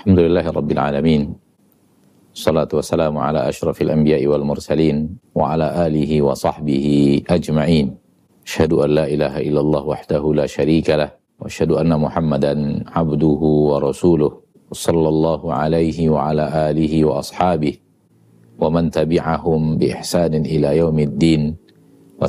Alhamdulillah Rabbil Alamin Salatu wassalamu ala ashrafil anbiya'i wal mursalin Wa ala alihi wa sahbihi ajma'in Ashadu an la ilaha illallah wahdahu la sharika lah Wa ashadu anna muhammadan abduhu wa rasuluh Sallallahu alaihi wa ala alihi wa ashabih Wa man tabi'ahum bi ihsanin ila yaumiddin Wa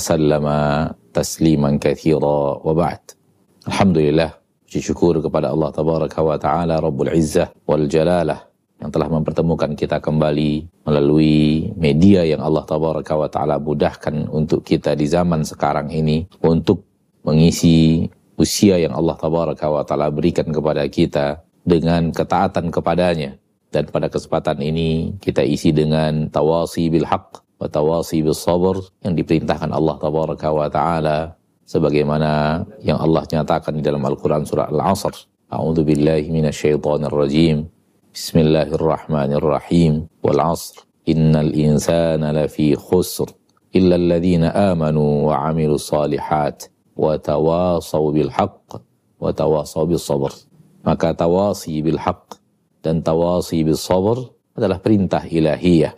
syukur kepada Allah Tabaraka wa Ta'ala Rabbul Izzah wal Jalalah yang telah mempertemukan kita kembali melalui media yang Allah Tabaraka wa Ta'ala mudahkan untuk kita di zaman sekarang ini untuk mengisi usia yang Allah Tabaraka wa Ta'ala berikan kepada kita dengan ketaatan kepadanya. Dan pada kesempatan ini kita isi dengan tawasi bil haq wa tawasi bil sabr yang diperintahkan Allah Tabaraka wa Ta'ala sebagaimana yang Allah nyatakan di dalam Al-Quran surah Al-Asr. A'udhu billahi minasyaitonir rajim. Bismillahirrahmanirrahim. Wal asr. Innal insana lafi khusr. Illa alladhina amanu wa amilu salihat. Wa tawasaw bil. Wa tawasaw bil sabr. Maka tawasi bil dan tawasi bil sabr adalah perintah ilahiyah.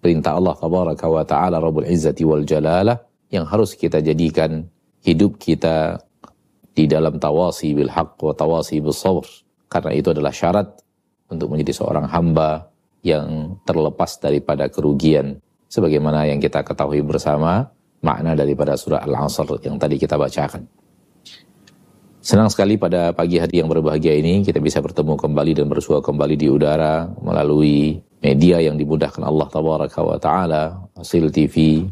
Perintah Allah tabaraka wa ta'ala Rabbul Izzati wal Jalalah yang harus kita jadikan hidup kita di dalam tawasi bil haq wa tawasi bil sabr. Karena itu adalah syarat untuk menjadi seorang hamba yang terlepas daripada kerugian. Sebagaimana yang kita ketahui bersama makna daripada surah Al-Asr yang tadi kita bacakan. Senang sekali pada pagi hari yang berbahagia ini kita bisa bertemu kembali dan bersua kembali di udara melalui media yang dimudahkan Allah Tabaraka wa Ta'ala, hasil TV,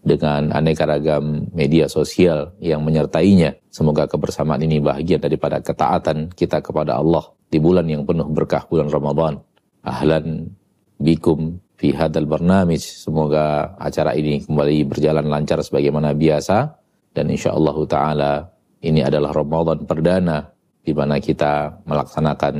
dengan aneka ragam media sosial yang menyertainya. Semoga kebersamaan ini bahagia daripada ketaatan kita kepada Allah di bulan yang penuh berkah bulan Ramadan. Ahlan bikum fi hadal barnamij. Semoga acara ini kembali berjalan lancar sebagaimana biasa dan insya Allah taala ini adalah Ramadan perdana di mana kita melaksanakan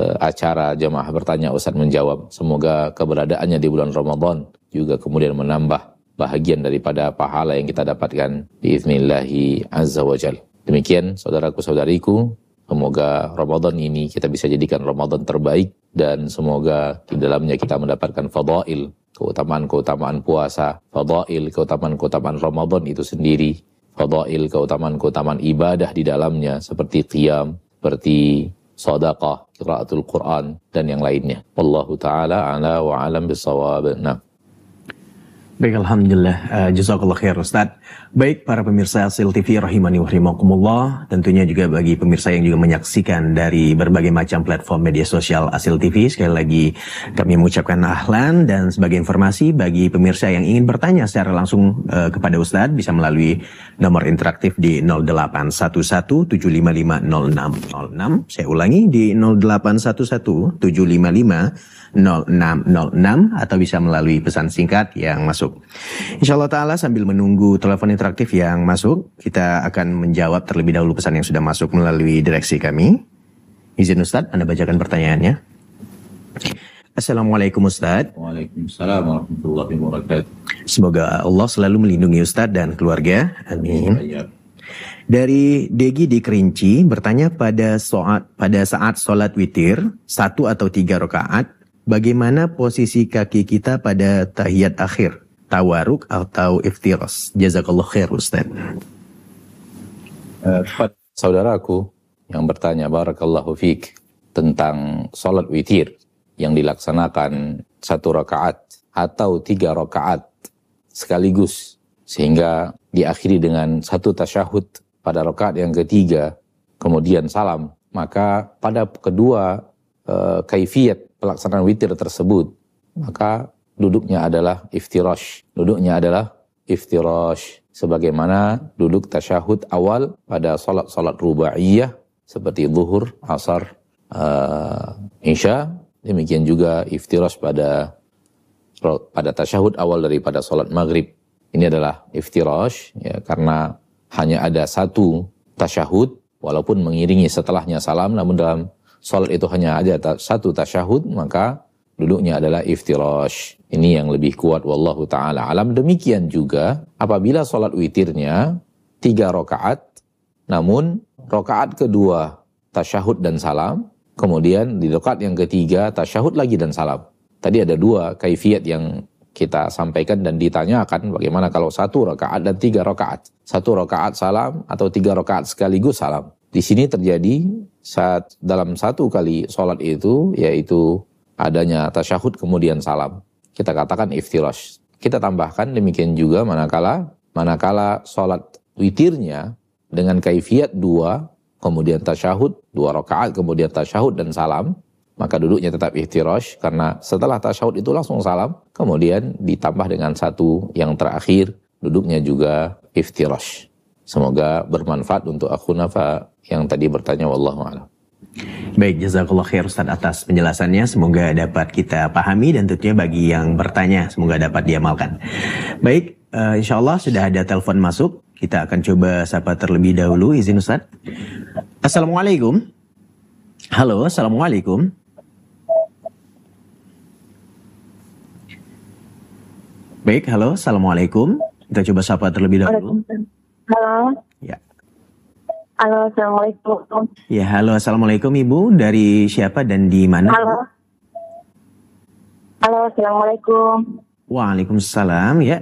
uh, acara jemaah bertanya Ustaz menjawab. Semoga keberadaannya di bulan Ramadan juga kemudian menambah bahagian daripada pahala yang kita dapatkan biiznillahi azza wa jal. Demikian saudaraku saudariku, semoga Ramadan ini kita bisa jadikan Ramadan terbaik dan semoga di dalamnya kita mendapatkan fadail, keutamaan-keutamaan puasa, fadail, keutamaan-keutamaan Ramadan itu sendiri, fadail, keutamaan-keutamaan ibadah di dalamnya seperti qiyam, seperti sadaqah, qiraatul Quran dan yang lainnya. Wallahu taala ala wa alam bisawab. Nah. Baik, Alhamdulillah. Uh, Jazakallah khair Ustaz. Baik, para pemirsa Asil TV rahimani wa. Tentunya juga bagi pemirsa yang juga menyaksikan dari berbagai macam platform media sosial Asil TV. Sekali lagi kami mengucapkan ahlan dan sebagai informasi bagi pemirsa yang ingin bertanya secara langsung uh, kepada Ustaz bisa melalui nomor interaktif di 0811-755-0606. Saya ulangi di 0811-755-0606 atau bisa melalui pesan singkat yang masuk. Insya Allah Ta'ala sambil menunggu telepon interaktif yang masuk, kita akan menjawab terlebih dahulu pesan yang sudah masuk melalui direksi kami. Izin Ustadz, Anda bacakan pertanyaannya. Assalamualaikum Ustadz. Waalaikumsalam warahmatullahi wabarakatuh. Semoga Allah selalu melindungi Ustadz dan keluarga. Amin. Ya, ya. Dari Degi di Kerinci bertanya pada saat pada saat sholat witir satu atau tiga rakaat, bagaimana posisi kaki kita pada tahiyat akhir? Tawaruk atau iftiros. Jazakallah khair Ustaz. Uh, saudaraku yang bertanya barakallahu fiq tentang sholat witir yang dilaksanakan satu rakaat atau tiga rakaat sekaligus sehingga diakhiri dengan satu tasyahud pada rakaat yang ketiga kemudian salam maka pada kedua uh, kaifiat pelaksanaan witir tersebut maka duduknya adalah iftirash. Duduknya adalah iftirash. Sebagaimana duduk tasyahud awal pada salat-salat rubaiyah seperti zuhur, asar, uh, isya. Demikian juga iftirash pada pada tasyahud awal daripada salat maghrib. Ini adalah iftirash ya, karena hanya ada satu tasyahud walaupun mengiringi setelahnya salam namun dalam salat itu hanya ada satu tasyahud maka duduknya adalah iftirash. Ini yang lebih kuat wallahu taala alam. Demikian juga apabila sholat witirnya tiga rakaat, namun rakaat kedua tasyahud dan salam, kemudian di rakaat yang ketiga tasyahud lagi dan salam. Tadi ada dua kaifiat yang kita sampaikan dan ditanyakan bagaimana kalau satu rakaat dan tiga rakaat. Satu rakaat salam atau tiga rakaat sekaligus salam. Di sini terjadi saat dalam satu kali sholat itu yaitu adanya tasyahud kemudian salam. Kita katakan iftirash. Kita tambahkan demikian juga manakala manakala sholat witirnya dengan kaifiat dua kemudian tasyahud dua rakaat kemudian tasyahud dan salam maka duduknya tetap iftirash karena setelah tasyahud itu langsung salam, kemudian ditambah dengan satu yang terakhir, duduknya juga iftirash. Semoga bermanfaat untuk aku nafa yang tadi bertanya wallahu a'lam. Baik, jazakallah khair Ustaz atas penjelasannya. Semoga dapat kita pahami dan tentunya bagi yang bertanya, semoga dapat diamalkan. Baik, uh, insya Allah sudah ada telepon masuk. Kita akan coba sapa terlebih dahulu, izin Ustaz. Assalamualaikum. Halo, Assalamualaikum. Baik, halo, assalamualaikum. Kita coba sapa terlebih dahulu. Halo. Halo, assalamualaikum. Ya, halo, assalamualaikum ibu. Dari siapa dan di mana? Halo. Halo, assalamualaikum. Waalaikumsalam. Ya.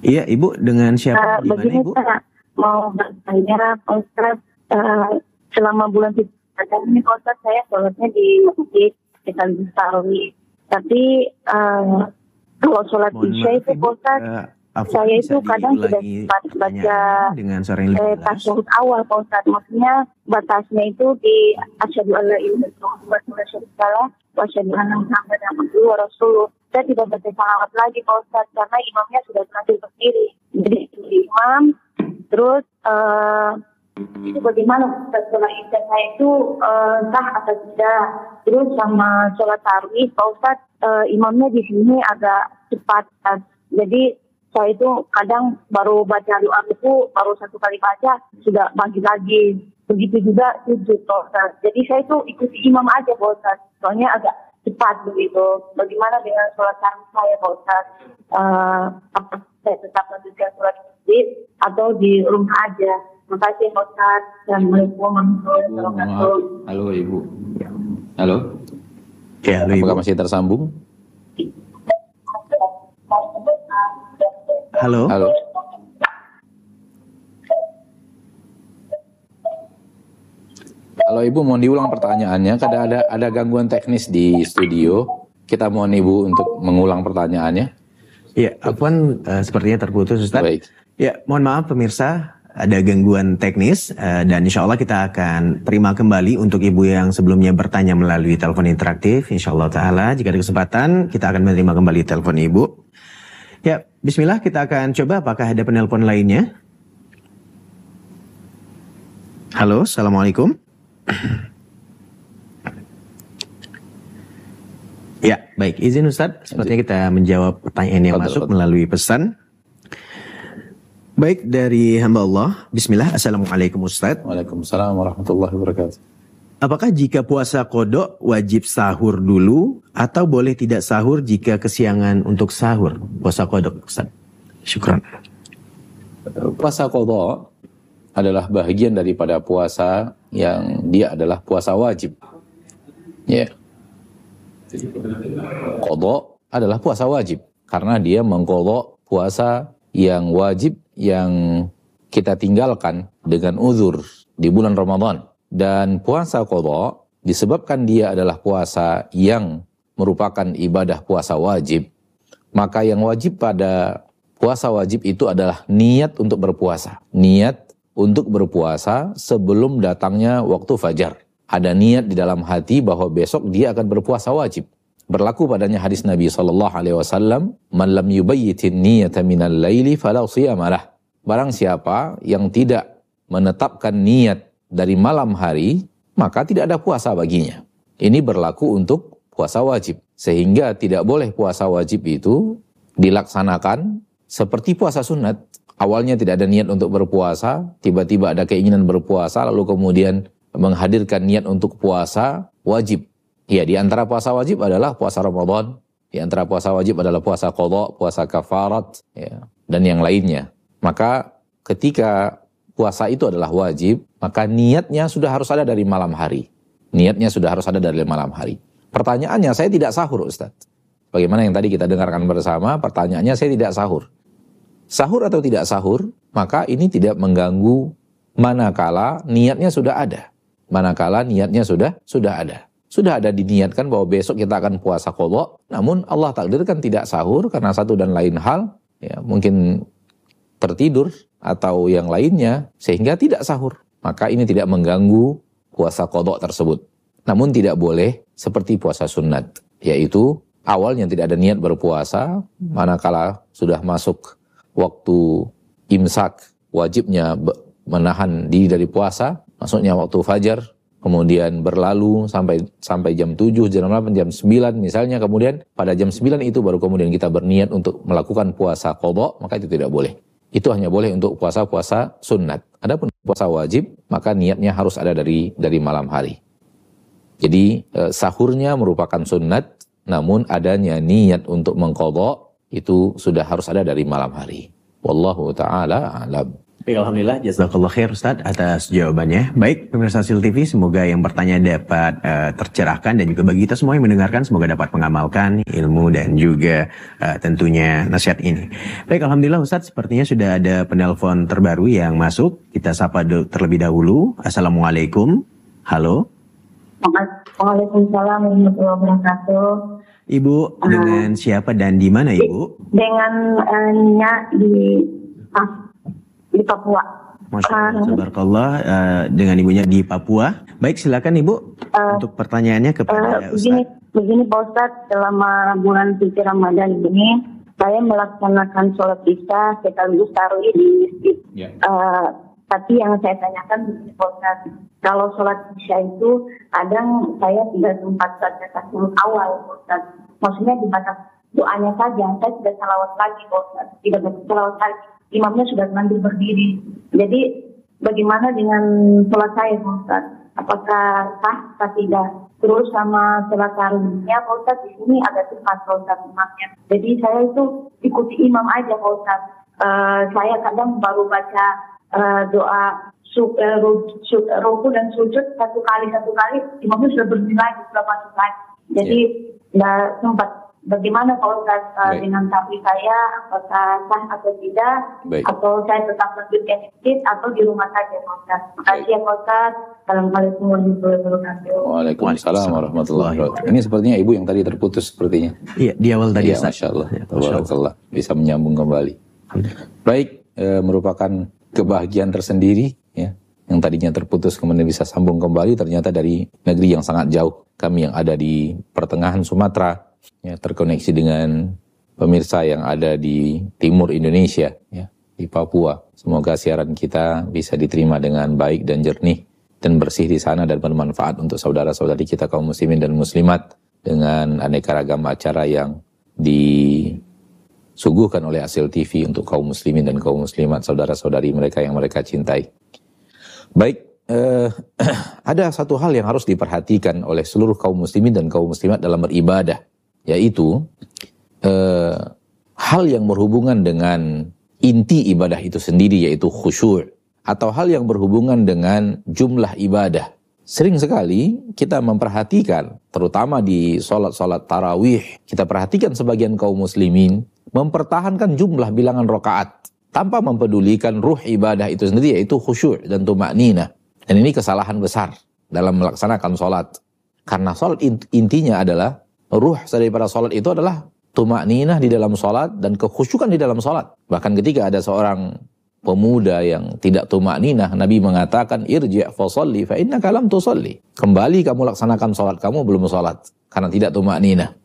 Iya, ibu dengan siapa? Uh, di mana begini ibu? Pak, mau bertanya Ustaz, uh, selama bulan ini Ustaz saya sholatnya di masjid kita tarawih. Tapi uh, kalau sholat isya itu Ustaz, Eh, Saya itu kadang sudah sempat baca dengan suara yang lebih eh, tasyahud awal Pak Ustaz. Maksudnya batasnya itu di asyhadu alla ilaha illallah wa asyhadu anna muhammadan abduhu wa rasuluh. Saya tidak baca salawat lagi Pak Ustaz karena imamnya sudah tampil berdiri. Jadi di imam terus eh itu bagaimana Ustaz sholat isya saya itu eh, sah atau tidak. Terus sama sholat tarawih Pak Ustaz eh, imamnya di sini agak cepat. Ustaz. Jadi saya itu kadang baru baca doa itu baru satu kali baca sudah bagi lagi begitu juga sujud Ustaz. jadi saya itu ikuti imam aja Pak Ustaz. soalnya agak cepat begitu bagaimana dengan sholat tarawih saya Pak Ustaz? Eh, apa saya tetap lanjutkan sholat masjid atau di rumah aja terima kasih Pak Ustaz Assalamualaikum warahmatullahi wabarakatuh Halo Ibu. Halo. Ya, halo ibu. Apakah masih tersambung? Halo. Halo. Kalau Ibu mau diulang pertanyaannya, kadang ada ada gangguan teknis di studio. Kita mohon Ibu untuk mengulang pertanyaannya. Ya, Afwan eh, sepertinya terputus Ustaz. Baik. Ya, mohon maaf pemirsa, ada gangguan teknis eh, dan insya Allah kita akan terima kembali untuk ibu yang sebelumnya bertanya melalui telepon interaktif. Insya Allah Ta'ala, jika ada kesempatan kita akan menerima kembali telepon ibu. Ya, Bismillah kita akan coba apakah ada penelpon lainnya. Halo, Assalamualaikum. Ya, baik. Izin Ustadz, sepertinya kita menjawab pertanyaan yang masuk melalui pesan. Baik, dari hamba Allah. Bismillah, Assalamualaikum Ustadz. Waalaikumsalam warahmatullahi wabarakatuh. Apakah jika puasa kodok wajib sahur dulu atau boleh tidak sahur jika kesiangan untuk sahur? Puasa kodok, Ustadz. Syukran. Puasa kodok adalah bagian daripada puasa yang dia adalah puasa wajib. Ya. Kodok adalah puasa wajib karena dia mengkodok puasa yang wajib yang kita tinggalkan dengan uzur di bulan Ramadan. Dan puasa kodok disebabkan dia adalah puasa yang merupakan ibadah puasa wajib, maka yang wajib pada puasa wajib itu adalah niat untuk berpuasa. Niat untuk berpuasa sebelum datangnya waktu fajar. Ada niat di dalam hati bahwa besok dia akan berpuasa wajib. Berlaku padanya hadis Nabi sallallahu alaihi wasallam, "Man lam yubayyitin niyata minal laili fala siyamalah." Barang siapa yang tidak menetapkan niat dari malam hari, maka tidak ada puasa baginya. Ini berlaku untuk puasa wajib. Sehingga tidak boleh puasa wajib itu dilaksanakan seperti puasa sunat. Awalnya tidak ada niat untuk berpuasa, tiba-tiba ada keinginan berpuasa, lalu kemudian menghadirkan niat untuk puasa wajib. Ya, di antara puasa wajib adalah puasa Ramadan, di antara puasa wajib adalah puasa qadha, puasa kafarat, ya, dan yang lainnya. Maka ketika puasa itu adalah wajib, maka niatnya sudah harus ada dari malam hari. Niatnya sudah harus ada dari malam hari. Pertanyaannya, saya tidak sahur Ustaz. Bagaimana yang tadi kita dengarkan bersama, pertanyaannya saya tidak sahur. Sahur atau tidak sahur, maka ini tidak mengganggu manakala niatnya sudah ada. Manakala niatnya sudah sudah ada. Sudah ada diniatkan bahwa besok kita akan puasa kodok, namun Allah takdirkan tidak sahur karena satu dan lain hal, ya mungkin tertidur atau yang lainnya sehingga tidak sahur. Maka ini tidak mengganggu puasa kodok tersebut. Namun tidak boleh seperti puasa sunat, yaitu awalnya tidak ada niat berpuasa, manakala sudah masuk waktu imsak, wajibnya menahan diri dari puasa, masuknya waktu fajar, kemudian berlalu sampai sampai jam 7, jam 8, jam 9 misalnya, kemudian pada jam 9 itu baru kemudian kita berniat untuk melakukan puasa kodok, maka itu tidak boleh. Itu hanya boleh untuk puasa-puasa sunat. Adapun puasa wajib, maka niatnya harus ada dari dari malam hari. Jadi eh, sahurnya merupakan sunat, namun adanya niat untuk mengkodok itu sudah harus ada dari malam hari. Wallahu taala alam. Baik, Alhamdulillah, jazakallah khair Ustaz atas jawabannya. Baik, pemirsa Sil TV, semoga yang bertanya dapat uh, tercerahkan dan juga bagi kita semua yang mendengarkan, semoga dapat mengamalkan ilmu dan juga uh, tentunya nasihat ini. Baik, Alhamdulillah Ustaz, sepertinya sudah ada penelpon terbaru yang masuk. Kita sapa terlebih dahulu. Assalamualaikum. Halo. Waalaikumsalam warahmatullahi wabarakatuh. Ibu, uh, dengan siapa dan di mana Ibu? Dengan uh, Nya di ah, di Papua. Masya Allah, uh, uh, dengan ibunya di Papua. Baik, silakan Ibu uh, untuk pertanyaannya kepada uh, begini, Begini Pak Ustadz, selama bulan suci Ramadan ini, saya melaksanakan sholat isya sekaligus taruh di masjid. Yeah. Ya. Uh, tapi yang saya tanyakan begini Pak Ustadz, kalau sholat isya itu kadang saya tidak sempat baca tasawuf awal Pak Ustadz. Maksudnya di mata doanya saja, saya tidak salawat lagi Pak Ustadz. Tidak baca salawat lagi imamnya sudah nanti berdiri. Jadi bagaimana dengan sholat saya Ustaz? Apakah sah atau tidak? Terus sama sholat tarawihnya Pak Ustaz di sini ada cepat Pak Ustaz imamnya. Jadi saya itu ikuti imam aja Pak Ustaz. Uh, saya kadang baru baca uh, doa su, uh, ruku dan sujud satu kali satu kali imamnya sudah berdiri lagi sudah masuk lagi. Jadi tidak ya. yeah. sempat Bagaimana Pak Ustaz uh, dengan sapi saya, apakah sah atau tidak, Baik. atau saya tetap lanjut ke masjid atau di rumah saja Pak Ustaz. Terima kasih ya Pak Ustaz. Assalamualaikum warahmatullahi wabarakatuh. Waalaikumsalam warahmatullahi wabarakatuh. Ini sepertinya ibu yang tadi terputus sepertinya. Iya, di awal tadi. Iya, Masya Allah. Ya, Allah. Bisa menyambung kembali. Baik, e, merupakan kebahagiaan tersendiri ya yang tadinya terputus kemudian bisa sambung kembali ternyata dari negeri yang sangat jauh kami yang ada di pertengahan Sumatera ya, terkoneksi dengan pemirsa yang ada di timur Indonesia, ya, di Papua. Semoga siaran kita bisa diterima dengan baik dan jernih dan bersih di sana dan bermanfaat untuk saudara-saudari kita kaum muslimin dan muslimat dengan aneka ragam acara yang disuguhkan oleh hasil TV untuk kaum muslimin dan kaum muslimat, saudara-saudari mereka yang mereka cintai. Baik, eh, ada satu hal yang harus diperhatikan oleh seluruh kaum muslimin dan kaum muslimat dalam beribadah yaitu eh, hal yang berhubungan dengan inti ibadah itu sendiri yaitu khusyuk atau hal yang berhubungan dengan jumlah ibadah. Sering sekali kita memperhatikan, terutama di sholat-sholat tarawih, kita perhatikan sebagian kaum muslimin mempertahankan jumlah bilangan rokaat tanpa mempedulikan ruh ibadah itu sendiri yaitu khusyuk dan tumak nina. Dan ini kesalahan besar dalam melaksanakan sholat. Karena sholat intinya adalah ruh daripada sholat itu adalah tumak ninah di dalam sholat dan kekhusyukan di dalam sholat. Bahkan ketika ada seorang pemuda yang tidak tumak ninah, Nabi mengatakan, irji' fasalli fa kalam tusalli. Kembali kamu laksanakan sholat, kamu belum sholat. Karena tidak tumak ninah.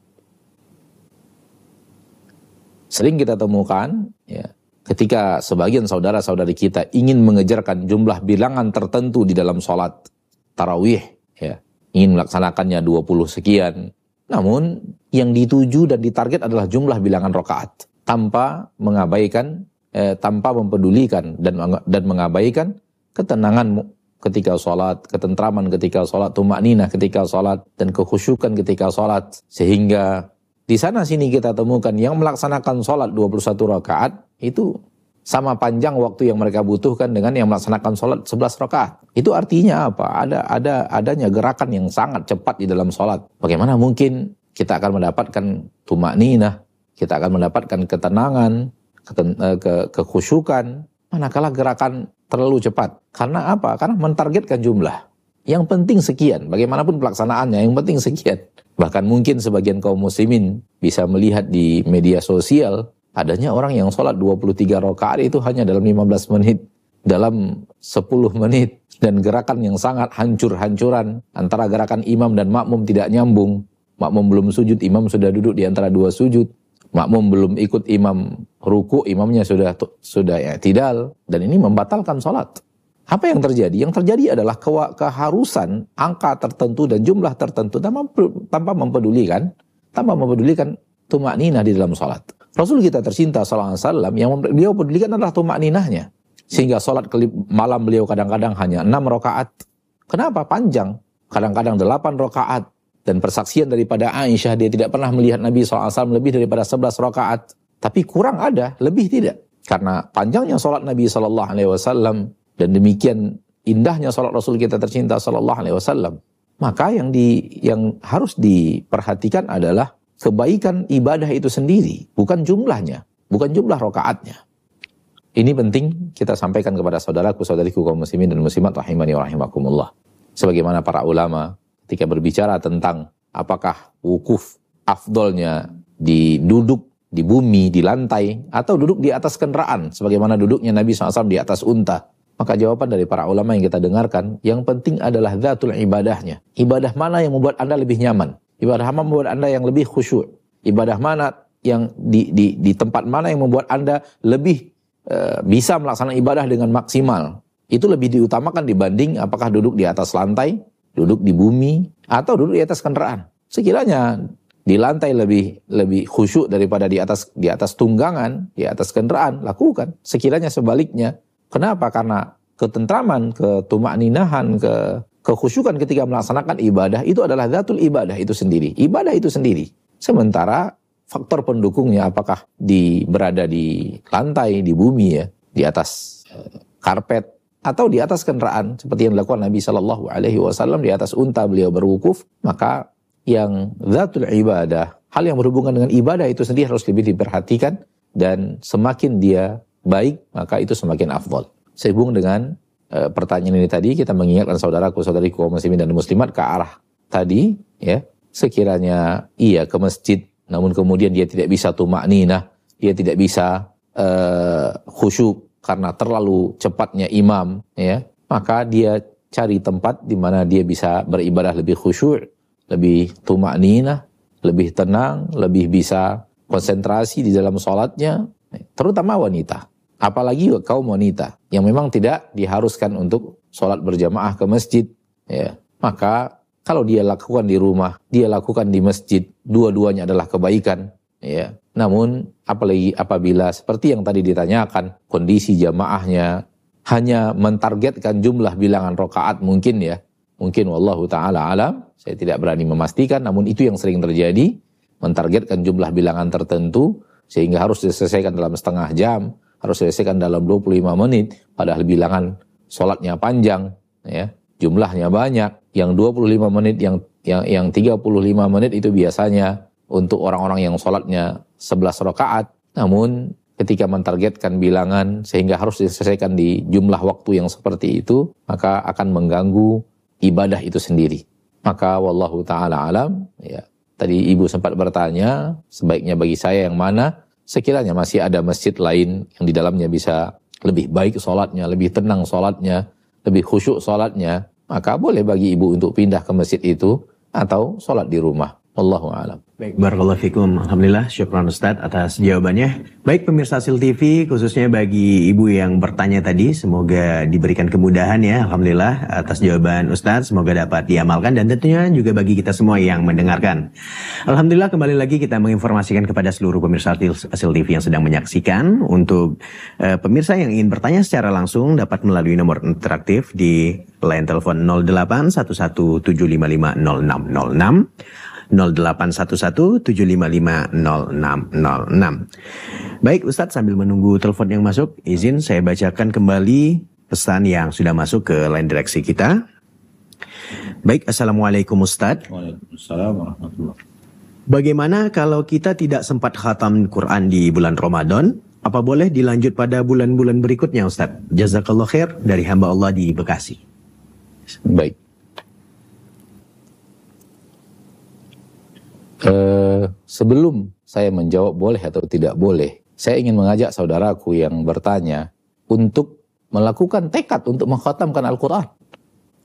Sering kita temukan, ya, ketika sebagian saudara-saudari kita ingin mengejarkan jumlah bilangan tertentu di dalam sholat tarawih, ya, ingin melaksanakannya 20 sekian, namun yang dituju dan ditarget adalah jumlah bilangan rokaat tanpa mengabaikan, eh, tanpa mempedulikan dan dan mengabaikan ketenangan ketika sholat, ketentraman ketika sholat, tumak nina ketika sholat, dan kekhusyukan ketika sholat. Sehingga di sana sini kita temukan yang melaksanakan sholat 21 rakaat itu sama panjang waktu yang mereka butuhkan dengan yang melaksanakan sholat 11 rakaat. Itu artinya apa? Ada ada adanya gerakan yang sangat cepat di dalam sholat. Bagaimana mungkin kita akan mendapatkan tumak ninah, kita akan mendapatkan ketenangan, keten, eh, ke, kekhusyukan, manakala gerakan terlalu cepat. Karena apa? Karena mentargetkan jumlah. Yang penting sekian, bagaimanapun pelaksanaannya, yang penting sekian. Bahkan mungkin sebagian kaum muslimin bisa melihat di media sosial adanya orang yang sholat 23 rakaat itu hanya dalam 15 menit, dalam 10 menit, dan gerakan yang sangat hancur-hancuran antara gerakan imam dan makmum tidak nyambung. Makmum belum sujud, imam sudah duduk di antara dua sujud. Makmum belum ikut imam ruku, imamnya sudah sudah ya tidal dan ini membatalkan sholat. Apa yang terjadi? Yang terjadi adalah ke keharusan angka tertentu dan jumlah tertentu tanpa, tanpa mempedulikan tanpa mempedulikan tumak nina di dalam sholat. Rasul kita tercinta sallallahu alaihi wasallam yang beliau pedulikan adalah tumak ninahnya. Sehingga sholat malam beliau kadang-kadang hanya enam rakaat. Kenapa? Panjang. Kadang-kadang delapan rakaat. Dan persaksian daripada Aisyah, dia tidak pernah melihat Nabi SAW lebih daripada sebelas rakaat. Tapi kurang ada, lebih tidak. Karena panjangnya sholat Nabi SAW dan demikian indahnya sholat Rasul kita tercinta SAW. Maka yang di yang harus diperhatikan adalah kebaikan ibadah itu sendiri, bukan jumlahnya, bukan jumlah rokaatnya. Ini penting kita sampaikan kepada saudaraku, saudariku kaum muslimin dan muslimat rahimani wa rahimakumullah. Sebagaimana para ulama ketika berbicara tentang apakah wukuf afdolnya di duduk di bumi, di lantai, atau duduk di atas kendaraan, sebagaimana duduknya Nabi SAW di atas unta. Maka jawaban dari para ulama yang kita dengarkan, yang penting adalah zatul ibadahnya. Ibadah mana yang membuat Anda lebih nyaman? Ibadah mana membuat Anda yang lebih khusyuk? Ibadah mana yang di, di, di tempat mana yang membuat Anda lebih uh, bisa melaksanakan ibadah dengan maksimal? Itu lebih diutamakan dibanding apakah duduk di atas lantai, duduk di bumi, atau duduk di atas kendaraan. Sekiranya di lantai lebih lebih khusyuk daripada di atas di atas tunggangan, di atas kendaraan, lakukan. Sekiranya sebaliknya. Kenapa? Karena ketentraman, ketumakninahan, ke Kekhusyukan ketika melaksanakan ibadah itu adalah zatul ibadah itu sendiri. Ibadah itu sendiri. Sementara faktor pendukungnya apakah di berada di lantai, di bumi ya, di atas uh, karpet atau di atas kendaraan seperti yang dilakukan Nabi Shallallahu Alaihi Wasallam di atas unta beliau berwukuf maka yang zatul ibadah hal yang berhubungan dengan ibadah itu sendiri harus lebih diperhatikan dan semakin dia baik maka itu semakin afdol sehubung dengan e, pertanyaan ini tadi kita mengingatkan saudaraku saudariku muslimin dan muslimat ke arah tadi ya. Sekiranya iya ke masjid namun kemudian dia tidak bisa tumak ninah dia tidak bisa e, khusyuk karena terlalu cepatnya imam ya maka dia cari tempat di mana dia bisa beribadah lebih khusyuk lebih tumak ninah lebih tenang lebih bisa konsentrasi di dalam sholatnya terutama wanita. Apalagi kaum wanita yang memang tidak diharuskan untuk sholat berjamaah ke masjid ya. Maka kalau dia lakukan di rumah dia lakukan di masjid dua-duanya adalah kebaikan ya. Namun apalagi apabila seperti yang tadi ditanyakan kondisi jamaahnya hanya mentargetkan jumlah bilangan rokaat mungkin ya. Mungkin wallahu taala alam saya tidak berani memastikan namun itu yang sering terjadi mentargetkan jumlah bilangan tertentu sehingga harus diselesaikan dalam setengah jam harus selesaikan dalam 25 menit padahal bilangan sholatnya panjang ya jumlahnya banyak. Yang 25 menit yang yang yang 35 menit itu biasanya untuk orang-orang yang sholatnya 11 rakaat. Namun ketika mentargetkan bilangan sehingga harus diselesaikan di jumlah waktu yang seperti itu maka akan mengganggu ibadah itu sendiri. Maka wallahu taala alam ya tadi ibu sempat bertanya sebaiknya bagi saya yang mana sekiranya masih ada masjid lain yang di dalamnya bisa lebih baik sholatnya, lebih tenang sholatnya, lebih khusyuk sholatnya, maka boleh bagi ibu untuk pindah ke masjid itu atau sholat di rumah. Allahu a'lam. Baik, barakallahu fikum. Alhamdulillah, syukran Ustaz atas jawabannya. Baik pemirsa Sil TV, khususnya bagi ibu yang bertanya tadi, semoga diberikan kemudahan ya, Alhamdulillah atas jawaban Ustaz, semoga dapat diamalkan dan tentunya juga bagi kita semua yang mendengarkan. Alhamdulillah kembali lagi kita menginformasikan kepada seluruh pemirsa Sil TV yang sedang menyaksikan, untuk uh, pemirsa yang ingin bertanya secara langsung dapat melalui nomor interaktif di line telepon 08 11 755 0606 0811-755-0606. Baik Ustadz sambil menunggu telepon yang masuk, izin saya bacakan kembali pesan yang sudah masuk ke line direksi kita. Baik, Assalamualaikum Ustadz. Waalaikumsalam warahmatullahi Bagaimana kalau kita tidak sempat khatam Quran di bulan Ramadan? Apa boleh dilanjut pada bulan-bulan berikutnya Ustadz? Jazakallah khair dari hamba Allah di Bekasi. Baik. Eh, sebelum saya menjawab boleh atau tidak boleh, saya ingin mengajak saudaraku yang bertanya untuk melakukan tekad untuk mengkhatamkan Al-Quran.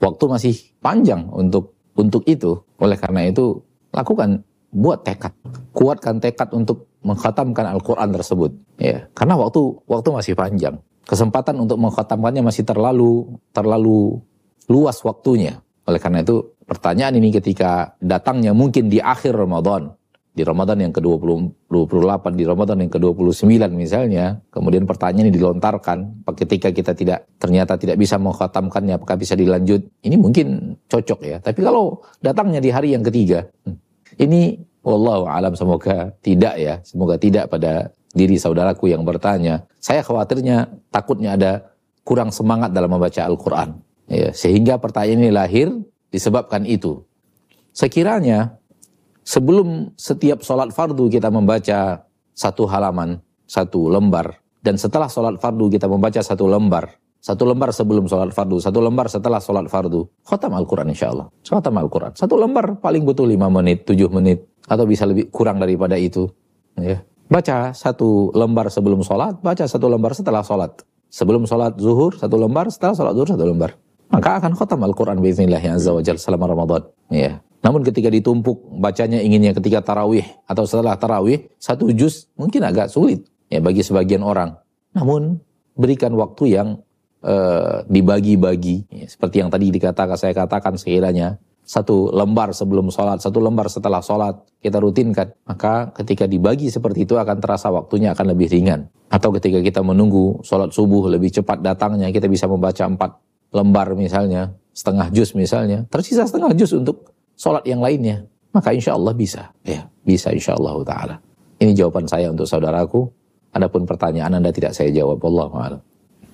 Waktu masih panjang untuk untuk itu. Oleh karena itu, lakukan, buat tekad. Kuatkan tekad untuk mengkhatamkan Al-Quran tersebut. Ya, karena waktu waktu masih panjang. Kesempatan untuk mengkhatamkannya masih terlalu terlalu luas waktunya. Oleh karena itu, pertanyaan ini ketika datangnya mungkin di akhir Ramadan, di Ramadan yang ke-28, di Ramadan yang ke-29 misalnya, kemudian pertanyaan ini dilontarkan, ketika kita tidak ternyata tidak bisa mengkhatamkannya, apakah bisa dilanjut? Ini mungkin cocok ya. Tapi kalau datangnya di hari yang ketiga, hmm, ini wallahu alam semoga tidak ya, semoga tidak pada diri saudaraku yang bertanya. Saya khawatirnya takutnya ada kurang semangat dalam membaca Al-Qur'an. Ya, sehingga pertanyaan ini lahir disebabkan itu. Sekiranya sebelum setiap sholat fardu kita membaca satu halaman, satu lembar, dan setelah sholat fardu kita membaca satu lembar, satu lembar sebelum sholat fardu, satu lembar setelah sholat fardu, khotam Al-Quran insya Allah. Khotam Al-Quran. Satu lembar paling butuh lima menit, tujuh menit, atau bisa lebih kurang daripada itu. Ya. Baca satu lembar sebelum sholat, baca satu lembar setelah sholat. Sebelum sholat zuhur, satu lembar, setelah sholat zuhur, satu lembar. Maka akan khotam Al-Quran biiznillah azza wa selama Ramadan. Ya. Namun ketika ditumpuk bacanya inginnya ketika tarawih atau setelah tarawih satu juz mungkin agak sulit ya bagi sebagian orang. Namun berikan waktu yang uh, dibagi-bagi ya, seperti yang tadi dikatakan saya katakan sekiranya satu lembar sebelum sholat, satu lembar setelah sholat kita rutinkan maka ketika dibagi seperti itu akan terasa waktunya akan lebih ringan atau ketika kita menunggu sholat subuh lebih cepat datangnya kita bisa membaca empat lembar misalnya setengah juz misalnya tersisa setengah juz untuk sholat yang lainnya, maka insya Allah bisa. Ya, bisa insya Allah ta'ala. Ini jawaban saya untuk saudaraku. Adapun pertanyaan Anda tidak saya jawab. Allah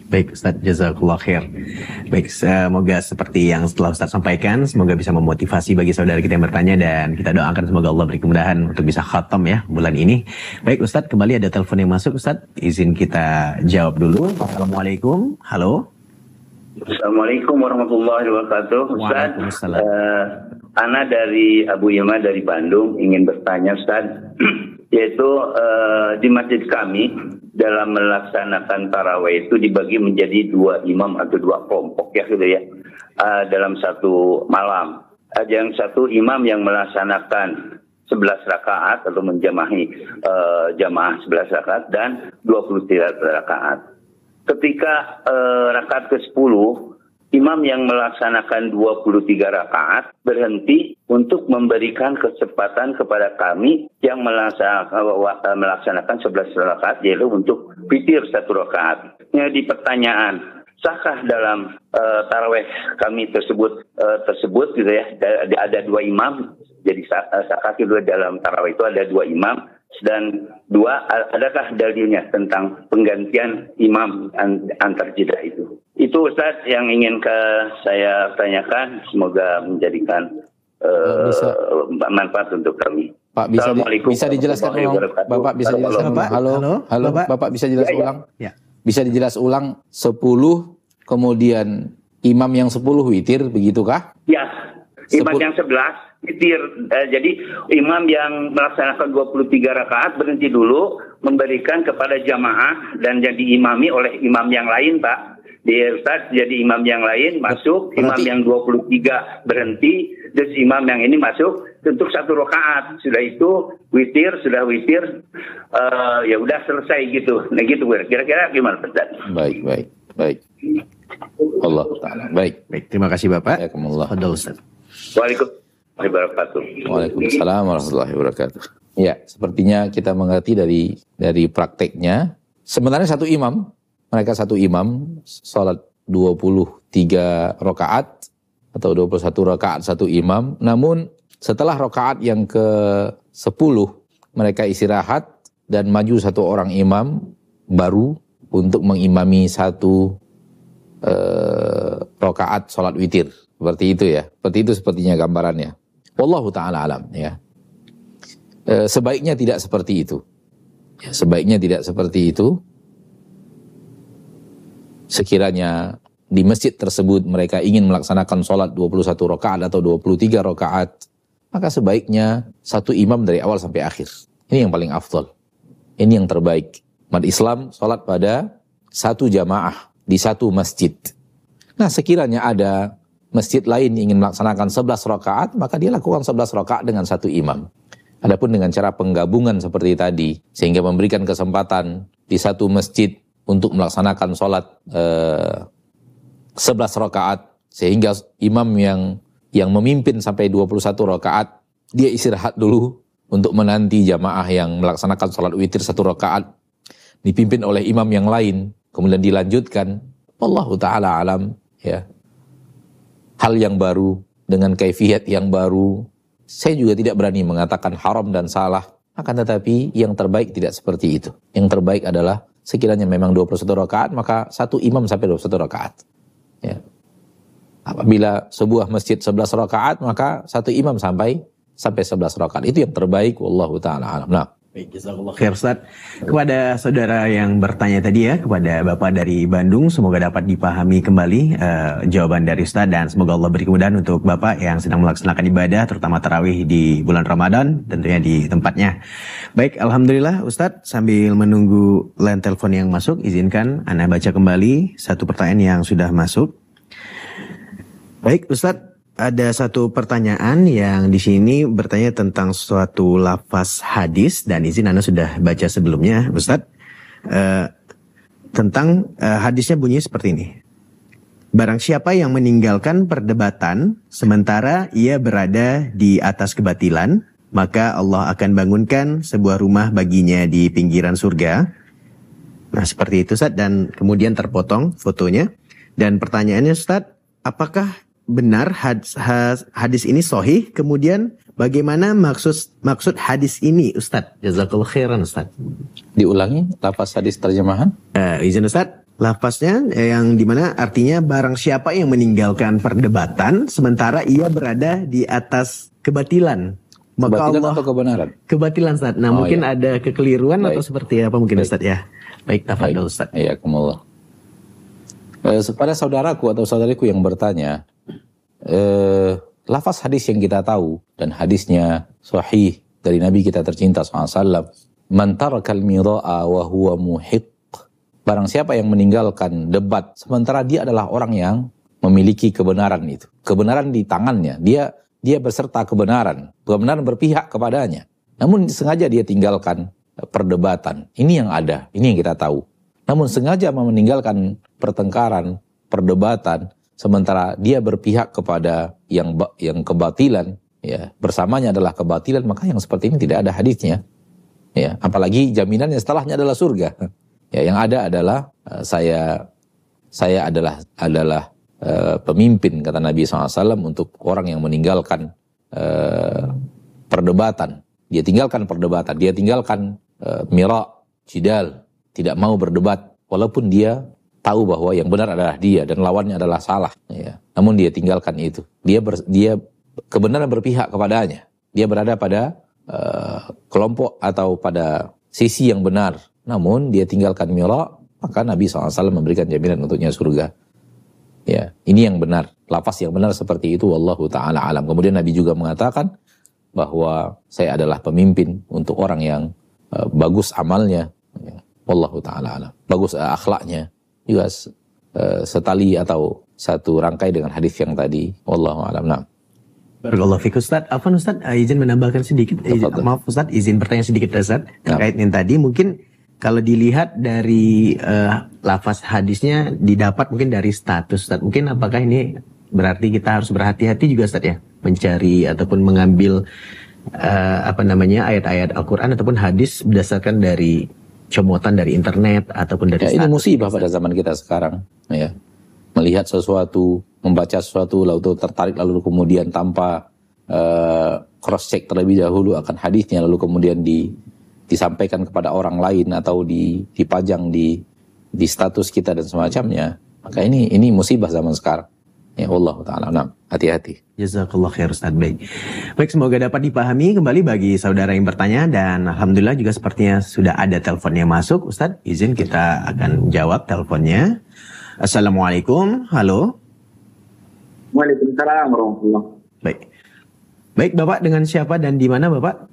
Baik Ustaz, jazakallah khair. Baik, semoga seperti yang setelah Ustaz sampaikan, semoga bisa memotivasi bagi saudara kita yang bertanya dan kita doakan semoga Allah beri kemudahan untuk bisa khatam ya bulan ini. Baik Ustaz, kembali ada telepon yang masuk Ustaz, izin kita jawab dulu. Assalamualaikum, halo. Assalamualaikum warahmatullahi wabarakatuh. Ustaz, uh, Ana dari Abu Yama dari Bandung ingin bertanya Ustaz, yaitu uh, di masjid kami dalam melaksanakan taraweh itu dibagi menjadi dua imam atau dua kelompok ya gitu ya uh, dalam satu malam. Ada yang satu imam yang melaksanakan 11 rakaat atau menjamahi uh, jamaah 11 rakaat dan 23 rakaat. Ketika uh, rakaat ke-10 imam yang melaksanakan 23 rakaat berhenti untuk memberikan kesempatan kepada kami yang melaksanakan 11 rakaat yaitu untuk witir satu rakaat. Jadi pertanyaan, sahkah dalam uh, taraweh kami tersebut uh, tersebut gitu ya ada, dua imam jadi sahkah kedua dalam taraweh itu ada dua imam dan dua adakah dalilnya tentang penggantian imam antar jeda itu? Itu Ustaz yang ingin ke saya tanyakan. Semoga menjadikan uh, bisa. manfaat untuk kami. Pak bisa di, bisa dijelaskan ulang? Bapak bisa dijelaskan ulang? Halo halo, halo. Bapak. Bapak bisa jelas ya, ulang? Ya. bisa dijelas ulang 10 kemudian imam yang 10 witir begitukah? Ya imam yang 11 witir. Uh, jadi imam yang melaksanakan 23 rakaat berhenti dulu memberikan kepada jamaah dan jadi imami oleh imam yang lain, Pak. Di Ustaz jadi imam yang lain masuk, Berarti... imam yang 23 berhenti, terus imam yang ini masuk untuk satu rakaat. Sudah itu witir, sudah witir, uh, ya udah selesai gitu. Nah gitu, kira-kira gimana Ustaz? Baik, baik, baik. Allah Ta'ala. Baik. Baik, terima kasih Bapak. Waalaikumsalam. Waalaikumsalam wabarakatuh. Waalaikumsalam warahmatullahi wabarakatuh. Ya, sepertinya kita mengerti dari dari prakteknya. Sebenarnya satu imam, mereka satu imam, sholat 23 rakaat atau 21 rakaat satu imam. Namun Setelah rokaat yang ke-10 mereka istirahat dan maju satu orang imam baru untuk mengimami satu uh, rokaat sholat witir. Seperti itu ya. Seperti itu sepertinya gambarannya. Wallahu ta'ala alam ya. E, sebaiknya tidak seperti itu. Ya, sebaiknya tidak seperti itu. Sekiranya di masjid tersebut mereka ingin melaksanakan sholat 21 rakaat atau 23 rakaat, maka sebaiknya satu imam dari awal sampai akhir. Ini yang paling afdol. Ini yang terbaik. Umat Islam sholat pada satu jamaah di satu masjid. Nah sekiranya ada masjid lain ingin melaksanakan 11 rakaat, maka dia lakukan 11 rakaat dengan satu imam. Adapun dengan cara penggabungan seperti tadi, sehingga memberikan kesempatan di satu masjid untuk melaksanakan sholat eh, 11 rakaat, sehingga imam yang yang memimpin sampai 21 rakaat, dia istirahat dulu untuk menanti jamaah yang melaksanakan sholat witir satu rakaat. Dipimpin oleh imam yang lain kemudian dilanjutkan. Allah taala alam ya hal yang baru dengan kaifiat yang baru. Saya juga tidak berani mengatakan haram dan salah. Akan tetapi yang terbaik tidak seperti itu. Yang terbaik adalah sekiranya memang 21 rakaat maka satu imam sampai 21 rakaat. Ya. Apabila sebuah masjid 11 rakaat maka satu imam sampai sampai 11 rakaat. Itu yang terbaik. Wallahu taala alam. Nah, Baik, jazakallah khair Ustaz. Kepada saudara yang bertanya tadi ya, kepada Bapak dari Bandung, semoga dapat dipahami kembali uh, jawaban dari Ustaz dan semoga Allah beri kemudahan untuk Bapak yang sedang melaksanakan ibadah, terutama tarawih di bulan Ramadan, tentunya di tempatnya. Baik, Alhamdulillah Ustaz, sambil menunggu line telepon yang masuk, izinkan Anda baca kembali satu pertanyaan yang sudah masuk. Baik, Ustadz, ada satu pertanyaan yang di sini bertanya tentang suatu lafaz hadis dan izin Anda sudah baca sebelumnya, Ustadz. Uh, tentang uh, hadisnya bunyi seperti ini. Barang siapa yang meninggalkan perdebatan sementara ia berada di atas kebatilan, maka Allah akan bangunkan sebuah rumah baginya di pinggiran surga. Nah, seperti itu Ustaz dan kemudian terpotong fotonya. Dan pertanyaannya Ustaz, apakah benar hadis, hadis ini sohih, kemudian bagaimana maksud maksud hadis ini Ustadz? Jazakallah khairan Ustadz. Diulangi lafaz hadis terjemahan? Uh, izin Ustadz, lafaznya eh, yang di mana artinya barang siapa yang meninggalkan perdebatan sementara ia berada di atas kebatilan. Maka kebatilan Allah, atau kebenaran? Kebatilan Ustaz. Nah oh, mungkin iya. ada kekeliruan Baik. atau seperti apa mungkin Baik. Ustaz ya. Baik, tafadhol Ustaz. Iya, kumullah. Eh, kepada saudaraku atau saudariku yang bertanya, eh, lafaz hadis yang kita tahu dan hadisnya sahih dari Nabi kita tercinta SAW. Man tarakal mira'a wa huwa muhiq. Barang siapa yang meninggalkan debat sementara dia adalah orang yang memiliki kebenaran itu. Kebenaran di tangannya. Dia dia berserta kebenaran. Kebenaran berpihak kepadanya. Namun sengaja dia tinggalkan perdebatan. Ini yang ada, ini yang kita tahu. Namun sengaja meninggalkan pertengkaran, perdebatan, sementara dia berpihak kepada yang yang kebatilan ya. Bersamanya adalah kebatilan maka yang seperti ini tidak ada hadisnya ya. Apalagi jaminannya setelahnya adalah surga ya. Yang ada adalah uh, saya saya adalah adalah uh, pemimpin kata Nabi SAW untuk orang yang meninggalkan uh, perdebatan. Dia tinggalkan perdebatan dia tinggalkan uh, mirak jidal tidak mau berdebat walaupun dia tahu bahwa yang benar adalah dia dan lawannya adalah salah. Ya. Namun dia tinggalkan itu. Dia ber, dia kebenaran berpihak kepadanya. Dia berada pada uh, kelompok atau pada sisi yang benar. Namun dia tinggalkan mirak, maka Nabi SAW memberikan jaminan untuknya surga. Ya, ini yang benar. Lafaz yang benar seperti itu wallahu taala alam. Kemudian Nabi juga mengatakan bahwa saya adalah pemimpin untuk orang yang uh, bagus amalnya. Wallahu taala alam. Bagus uh, akhlaknya juga uh, setali atau satu rangkai dengan hadis yang tadi. Wallahu a'lam. Nah. Barakallahu fiik Ustaz. Afan Ustaz, uh, izin menambahkan sedikit. Izin, maaf Ustaz, izin bertanya sedikit Ustaz. Terkait yang tadi mungkin kalau dilihat dari uh, lafaz hadisnya didapat mungkin dari status Ustaz. Mungkin apakah ini berarti kita harus berhati-hati juga Ustaz ya mencari ataupun mengambil uh, apa namanya ayat-ayat Al-Qur'an ataupun hadis berdasarkan dari comotan dari internet ataupun dari ya, ini musibah pada zaman kita sekarang ya. Melihat sesuatu membaca sesuatu lalu tertarik lalu kemudian tanpa uh, cross check terlebih dahulu akan hadisnya lalu kemudian di disampaikan kepada orang lain atau di dipajang di di status kita dan semacamnya maka ini ini musibah zaman sekarang Ya Allah Ta'ala. Nah, hati-hati. Jazakallah khair Ustaz. Baik. Baik, semoga dapat dipahami kembali bagi saudara yang bertanya dan Alhamdulillah juga sepertinya sudah ada telepon yang masuk. Ustaz, izin kita akan jawab teleponnya. Assalamualaikum. Halo. Waalaikumsalam warahmatullahi Baik. Baik, Bapak dengan siapa dan di mana, Bapak?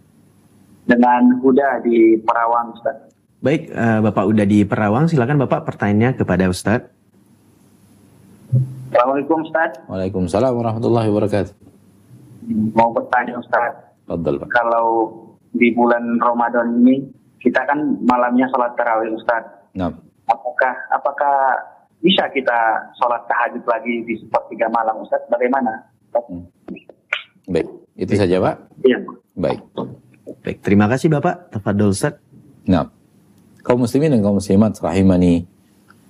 Dengan Huda di Perawang, Ustaz. Baik, uh, Bapak udah di Perawang, silakan Bapak pertanyaannya kepada Ustaz. Assalamualaikum Ustaz. Waalaikumsalam warahmatullahi wabarakatuh. Mau bertanya Ustaz. Fadal, Pak. Kalau di bulan Ramadan ini kita kan malamnya sholat tarawih Ustaz. Nah, Apakah apakah bisa kita sholat tahajud lagi di sepertiga malam Ustaz? Bagaimana? Hmm. baik. Itu saja, Pak. Iya. Baik. Baik, terima kasih Bapak. Tafadol Ustaz. Nah, kaum muslimin dan kaum muslimat rahimani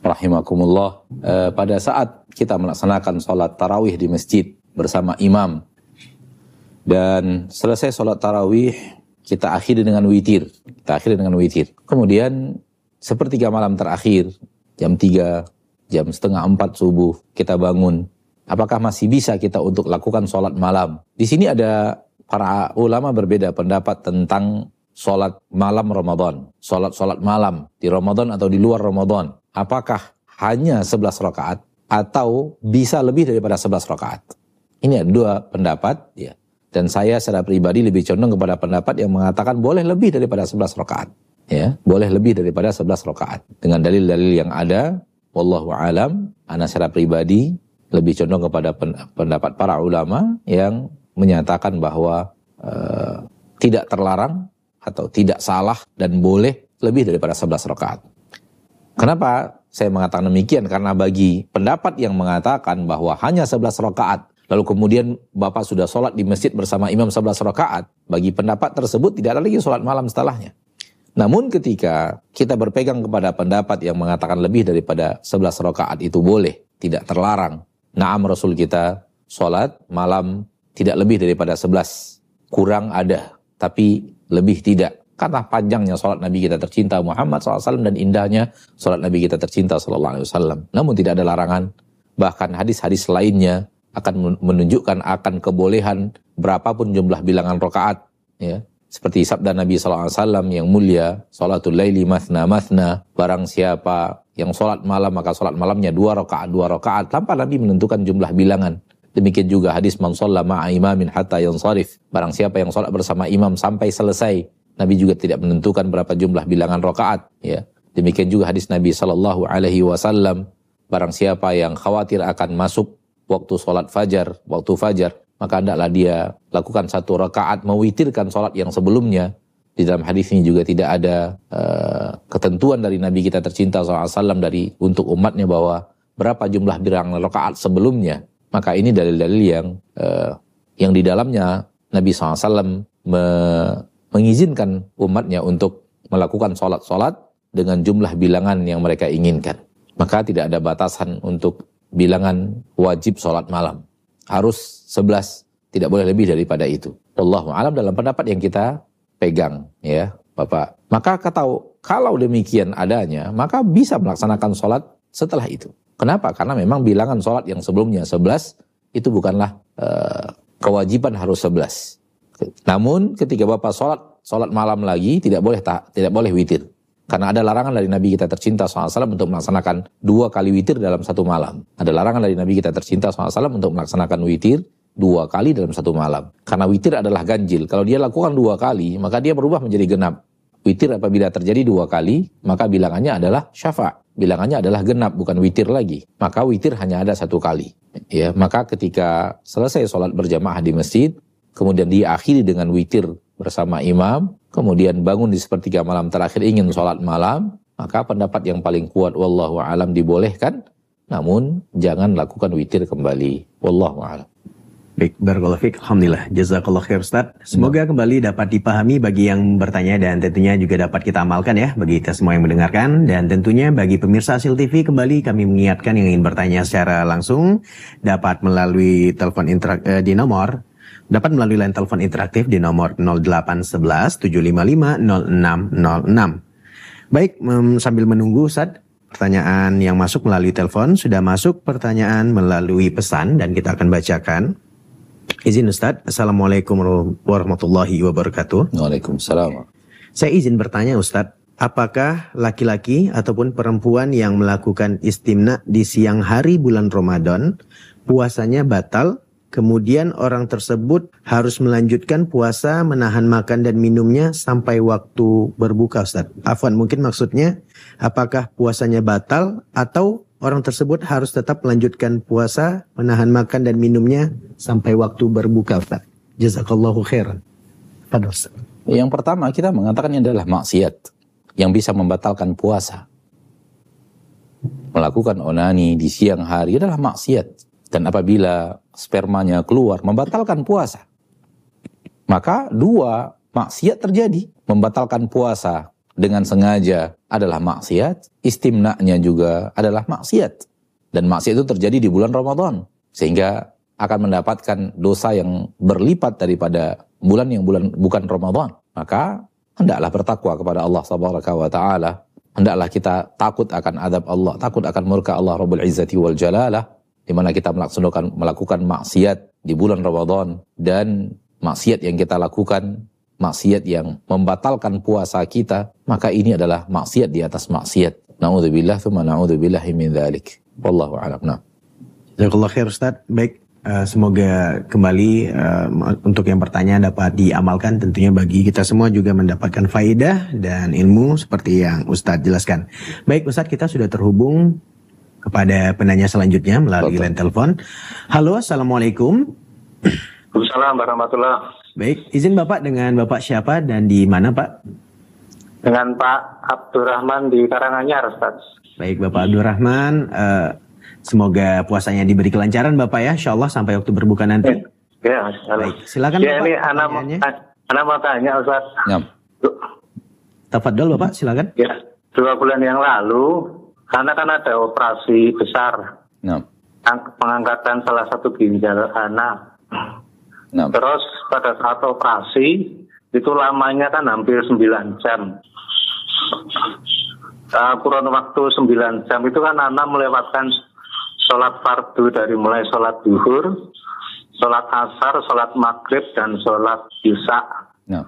rahimakumullah. Eh, pada saat kita melaksanakan sholat tarawih di masjid bersama imam dan selesai sholat tarawih kita akhiri dengan witir. Kita akhiri dengan witir. Kemudian sepertiga malam terakhir jam 3, jam setengah 4 subuh kita bangun. Apakah masih bisa kita untuk lakukan sholat malam? Di sini ada para ulama berbeda pendapat tentang sholat malam Ramadan. Sholat-sholat malam di Ramadan atau di luar Ramadan. Apakah hanya 11 rakaat atau bisa lebih daripada 11 rakaat? Ini ada dua pendapat ya. Dan saya secara pribadi lebih condong kepada pendapat yang mengatakan boleh lebih daripada 11 rakaat. Ya, boleh lebih daripada 11 rakaat. Dengan dalil-dalil yang ada, wallahu alam, ana secara pribadi lebih condong kepada pendapat para ulama yang menyatakan bahwa uh, tidak terlarang atau tidak salah dan boleh lebih daripada 11 rakaat. Kenapa saya mengatakan demikian? Karena bagi pendapat yang mengatakan bahwa hanya 11 rakaat, lalu kemudian Bapak sudah sholat di masjid bersama imam 11 rakaat, bagi pendapat tersebut tidak ada lagi sholat malam setelahnya. Namun ketika kita berpegang kepada pendapat yang mengatakan lebih daripada 11 rakaat itu boleh, tidak terlarang, Naam Rasul kita sholat malam tidak lebih daripada 11. Kurang ada, tapi lebih tidak. Karena panjangnya sholat Nabi kita tercinta Muhammad SAW dan indahnya sholat Nabi kita tercinta SAW. Namun tidak ada larangan. Bahkan hadis-hadis lainnya akan menunjukkan akan kebolehan berapapun jumlah bilangan rokaat. Ya. Seperti sabda Nabi SAW yang mulia, sholatul laili mathna mathna, barang siapa yang sholat malam maka sholat malamnya dua rakaat dua rakaat tanpa Nabi menentukan jumlah bilangan. Demikian juga hadis man shalla ma'a imamin hatta yansarif. Barang siapa yang sholat bersama imam sampai selesai. Nabi juga tidak menentukan berapa jumlah bilangan rakaat. Ya. Demikian juga hadis Nabi Shallallahu Alaihi Wasallam. Barang siapa yang khawatir akan masuk waktu sholat fajar, waktu fajar, maka hendaklah dia lakukan satu rakaat mewitirkan sholat yang sebelumnya di dalam hadis ini juga tidak ada uh, ketentuan dari Nabi kita tercinta SAW dari untuk umatnya bahwa berapa jumlah birang rakaat sebelumnya. Maka ini dalil-dalil yang uh, yang di dalamnya Nabi SAW me mengizinkan umatnya untuk melakukan sholat-sholat dengan jumlah bilangan yang mereka inginkan. Maka tidak ada batasan untuk bilangan wajib sholat malam. Harus 11, tidak boleh lebih daripada itu. Allahu alam dalam pendapat yang kita pegang ya Bapak. Maka kata kalau demikian adanya, maka bisa melaksanakan sholat setelah itu. Kenapa? Karena memang bilangan sholat yang sebelumnya 11 itu bukanlah uh, kewajiban harus 11. Namun ketika Bapak sholat, sholat malam lagi tidak boleh tak, tidak boleh witir. Karena ada larangan dari Nabi kita tercinta SAW untuk melaksanakan dua kali witir dalam satu malam. Ada larangan dari Nabi kita tercinta SAW untuk melaksanakan witir dua kali dalam satu malam. Karena witir adalah ganjil. Kalau dia lakukan dua kali, maka dia berubah menjadi genap. Witir apabila terjadi dua kali, maka bilangannya adalah syafa. Bilangannya adalah genap, bukan witir lagi. Maka witir hanya ada satu kali. Ya, maka ketika selesai sholat berjamaah di masjid, kemudian diakhiri dengan witir bersama imam, kemudian bangun di sepertiga malam terakhir ingin sholat malam, maka pendapat yang paling kuat wallahu alam dibolehkan, namun jangan lakukan witir kembali. Wallahu alam. Baik, Barakallahu Fik. Alhamdulillah. Jazakallah khair Ustaz. Semoga hmm. kembali dapat dipahami bagi yang bertanya dan tentunya juga dapat kita amalkan ya bagi kita semua yang mendengarkan. Dan tentunya bagi pemirsa Hasil TV kembali kami mengingatkan yang ingin bertanya secara langsung dapat melalui telepon interak eh, di nomor dapat melalui line telepon interaktif di nomor 0811 755 0606. Baik, sambil menunggu Ustaz, pertanyaan yang masuk melalui telepon sudah masuk pertanyaan melalui pesan dan kita akan bacakan. Izin Ustaz, Assalamualaikum warahmatullahi wabarakatuh. Waalaikumsalam. Saya izin bertanya Ustadz, apakah laki-laki ataupun perempuan yang melakukan istimna di siang hari bulan Ramadan, puasanya batal Kemudian orang tersebut harus melanjutkan puasa, menahan makan dan minumnya sampai waktu berbuka Ustaz. Afwan, mungkin maksudnya apakah puasanya batal atau orang tersebut harus tetap melanjutkan puasa, menahan makan dan minumnya sampai waktu berbuka Ustaz. Jazakallahu khairan. Pada. Yang pertama kita mengatakan ini adalah maksiat yang bisa membatalkan puasa. Melakukan onani di siang hari adalah maksiat dan apabila spermanya keluar membatalkan puasa. Maka dua maksiat terjadi. Membatalkan puasa dengan sengaja adalah maksiat, istimna'nya juga adalah maksiat. Dan maksiat itu terjadi di bulan Ramadan. Sehingga akan mendapatkan dosa yang berlipat daripada bulan yang bulan bukan Ramadan. Maka hendaklah bertakwa kepada Allah subhanahu wa taala. Hendaklah kita takut akan adab Allah, takut akan murka Allah Rabbul Izzati wal Jalalah di mana kita melaksanakan melakukan maksiat di bulan Ramadan dan maksiat yang kita lakukan maksiat yang membatalkan puasa kita maka ini adalah maksiat di atas maksiat naudzubillah thumma naudzubillahi min dzalik wallahu a'lam nah khair Ustaz. Baik, uh, semoga kembali uh, untuk yang pertanyaan dapat diamalkan tentunya bagi kita semua juga mendapatkan faidah dan ilmu seperti yang Ustadz jelaskan. Baik Ustadz, kita sudah terhubung kepada penanya selanjutnya melalui line telepon. Halo, assalamualaikum. Waalaikumsalam warahmatullah. Baik, izin Bapak dengan Bapak siapa dan di mana Pak? Dengan Pak Abdurrahman di Karanganyar, Ustaz. Baik, Bapak Abdurrahman. Uh, semoga puasanya diberi kelancaran Bapak ya, Insya Allah sampai waktu berbuka nanti. Ya, ya Baik, silakan ya, Bapak. Ini anak, anak mau tanya Ustaz. Ya. Tafadol Bapak, silakan. Ya, dua bulan yang lalu karena kan ada operasi besar. No. Pengangkatan salah satu ginjal anak. No. Terus pada saat operasi itu lamanya kan hampir 9 jam. Uh, kurun waktu 9 jam itu kan anak melewatkan sholat fardu dari mulai sholat duhur, sholat asar, sholat maghrib, dan sholat isya. No.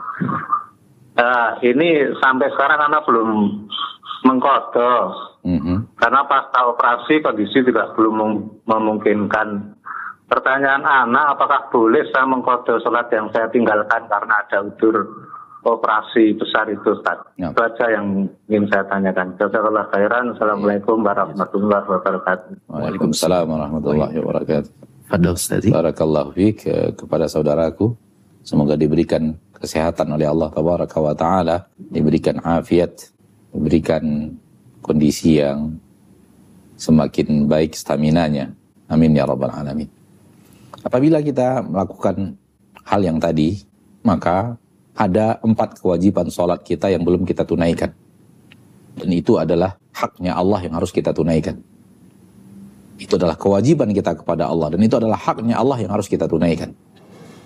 Uh, ini sampai sekarang anak belum mengkodok Mm-hmm. Karena pasca operasi kondisi tidak belum memungkinkan. Pertanyaan anak, apakah boleh saya mengkode sholat yang saya tinggalkan karena ada udur operasi besar itu, Ustaz? Ya. Itu aja yang ingin saya tanyakan. Jazakallah khairan. Assalamualaikum warahmatullahi wabarakatuh. Waalaikumsalam warahmatullahi wabarakatuh. Fadal Ustazi. Barakallahu fiqh eh, kepada saudaraku. Semoga diberikan kesehatan oleh Allah Taala, diberikan afiat, diberikan kondisi yang semakin baik stamina-nya. Amin ya rabbal alamin. Apabila kita melakukan hal yang tadi, maka ada empat kewajiban sholat kita yang belum kita tunaikan. Dan itu adalah haknya Allah yang harus kita tunaikan. Itu adalah kewajiban kita kepada Allah. Dan itu adalah haknya Allah yang harus kita tunaikan.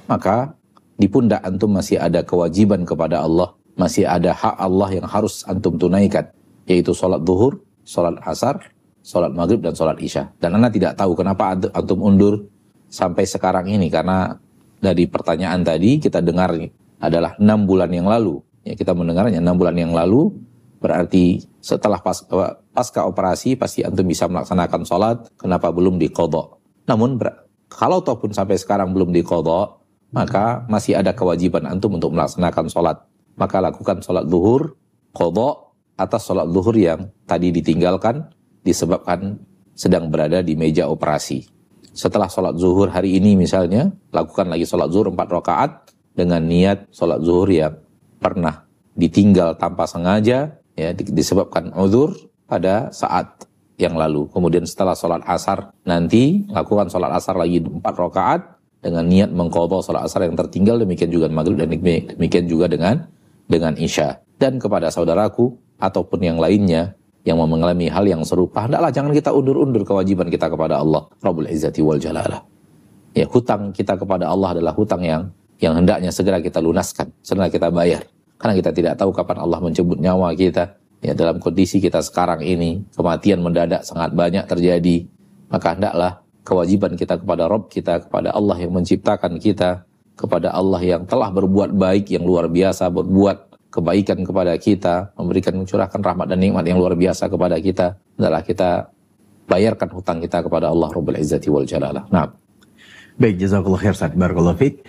Maka di pundak antum masih ada kewajiban kepada Allah. Masih ada hak Allah yang harus antum tunaikan yaitu sholat duhur, sholat asar, sholat maghrib, dan sholat isya. Dan Anda tidak tahu kenapa antum undur sampai sekarang ini, karena dari pertanyaan tadi kita dengar adalah enam bulan yang lalu. Ya, kita mendengarnya enam bulan yang lalu, berarti setelah pas, pasca operasi pasti antum bisa melaksanakan sholat, kenapa belum dikodok? Namun kalau ataupun sampai sekarang belum dikodok, maka masih ada kewajiban antum untuk melaksanakan sholat. Maka lakukan sholat duhur, kodok, atas sholat zuhur yang tadi ditinggalkan disebabkan sedang berada di meja operasi. Setelah sholat zuhur hari ini misalnya, lakukan lagi sholat zuhur 4 rakaat dengan niat sholat zuhur yang pernah ditinggal tanpa sengaja, ya disebabkan uzur pada saat yang lalu. Kemudian setelah sholat asar nanti, lakukan sholat asar lagi 4 rakaat dengan niat mengkodok sholat asar yang tertinggal, demikian juga maghrib dan demikian juga dengan dengan isya. Dan kepada saudaraku, ataupun yang lainnya yang mengalami hal yang serupa, hendaklah jangan kita undur-undur kewajiban kita kepada Allah Rabbul Izzati wal Jalalah. Ya, hutang kita kepada Allah adalah hutang yang yang hendaknya segera kita lunaskan, segera kita bayar. Karena kita tidak tahu kapan Allah mencabut nyawa kita. Ya, dalam kondisi kita sekarang ini, kematian mendadak sangat banyak terjadi. Maka hendaklah kewajiban kita kepada Rob kita, kepada Allah yang menciptakan kita, kepada Allah yang telah berbuat baik yang luar biasa, berbuat kebaikan kepada kita, memberikan mencurahkan rahmat dan nikmat yang luar biasa kepada kita, adalah kita bayarkan hutang kita kepada Allah Rabbul Izzati wal Jalalah. Nah. Baik, jazakallah khair Ustaz. Barakallahu fiik.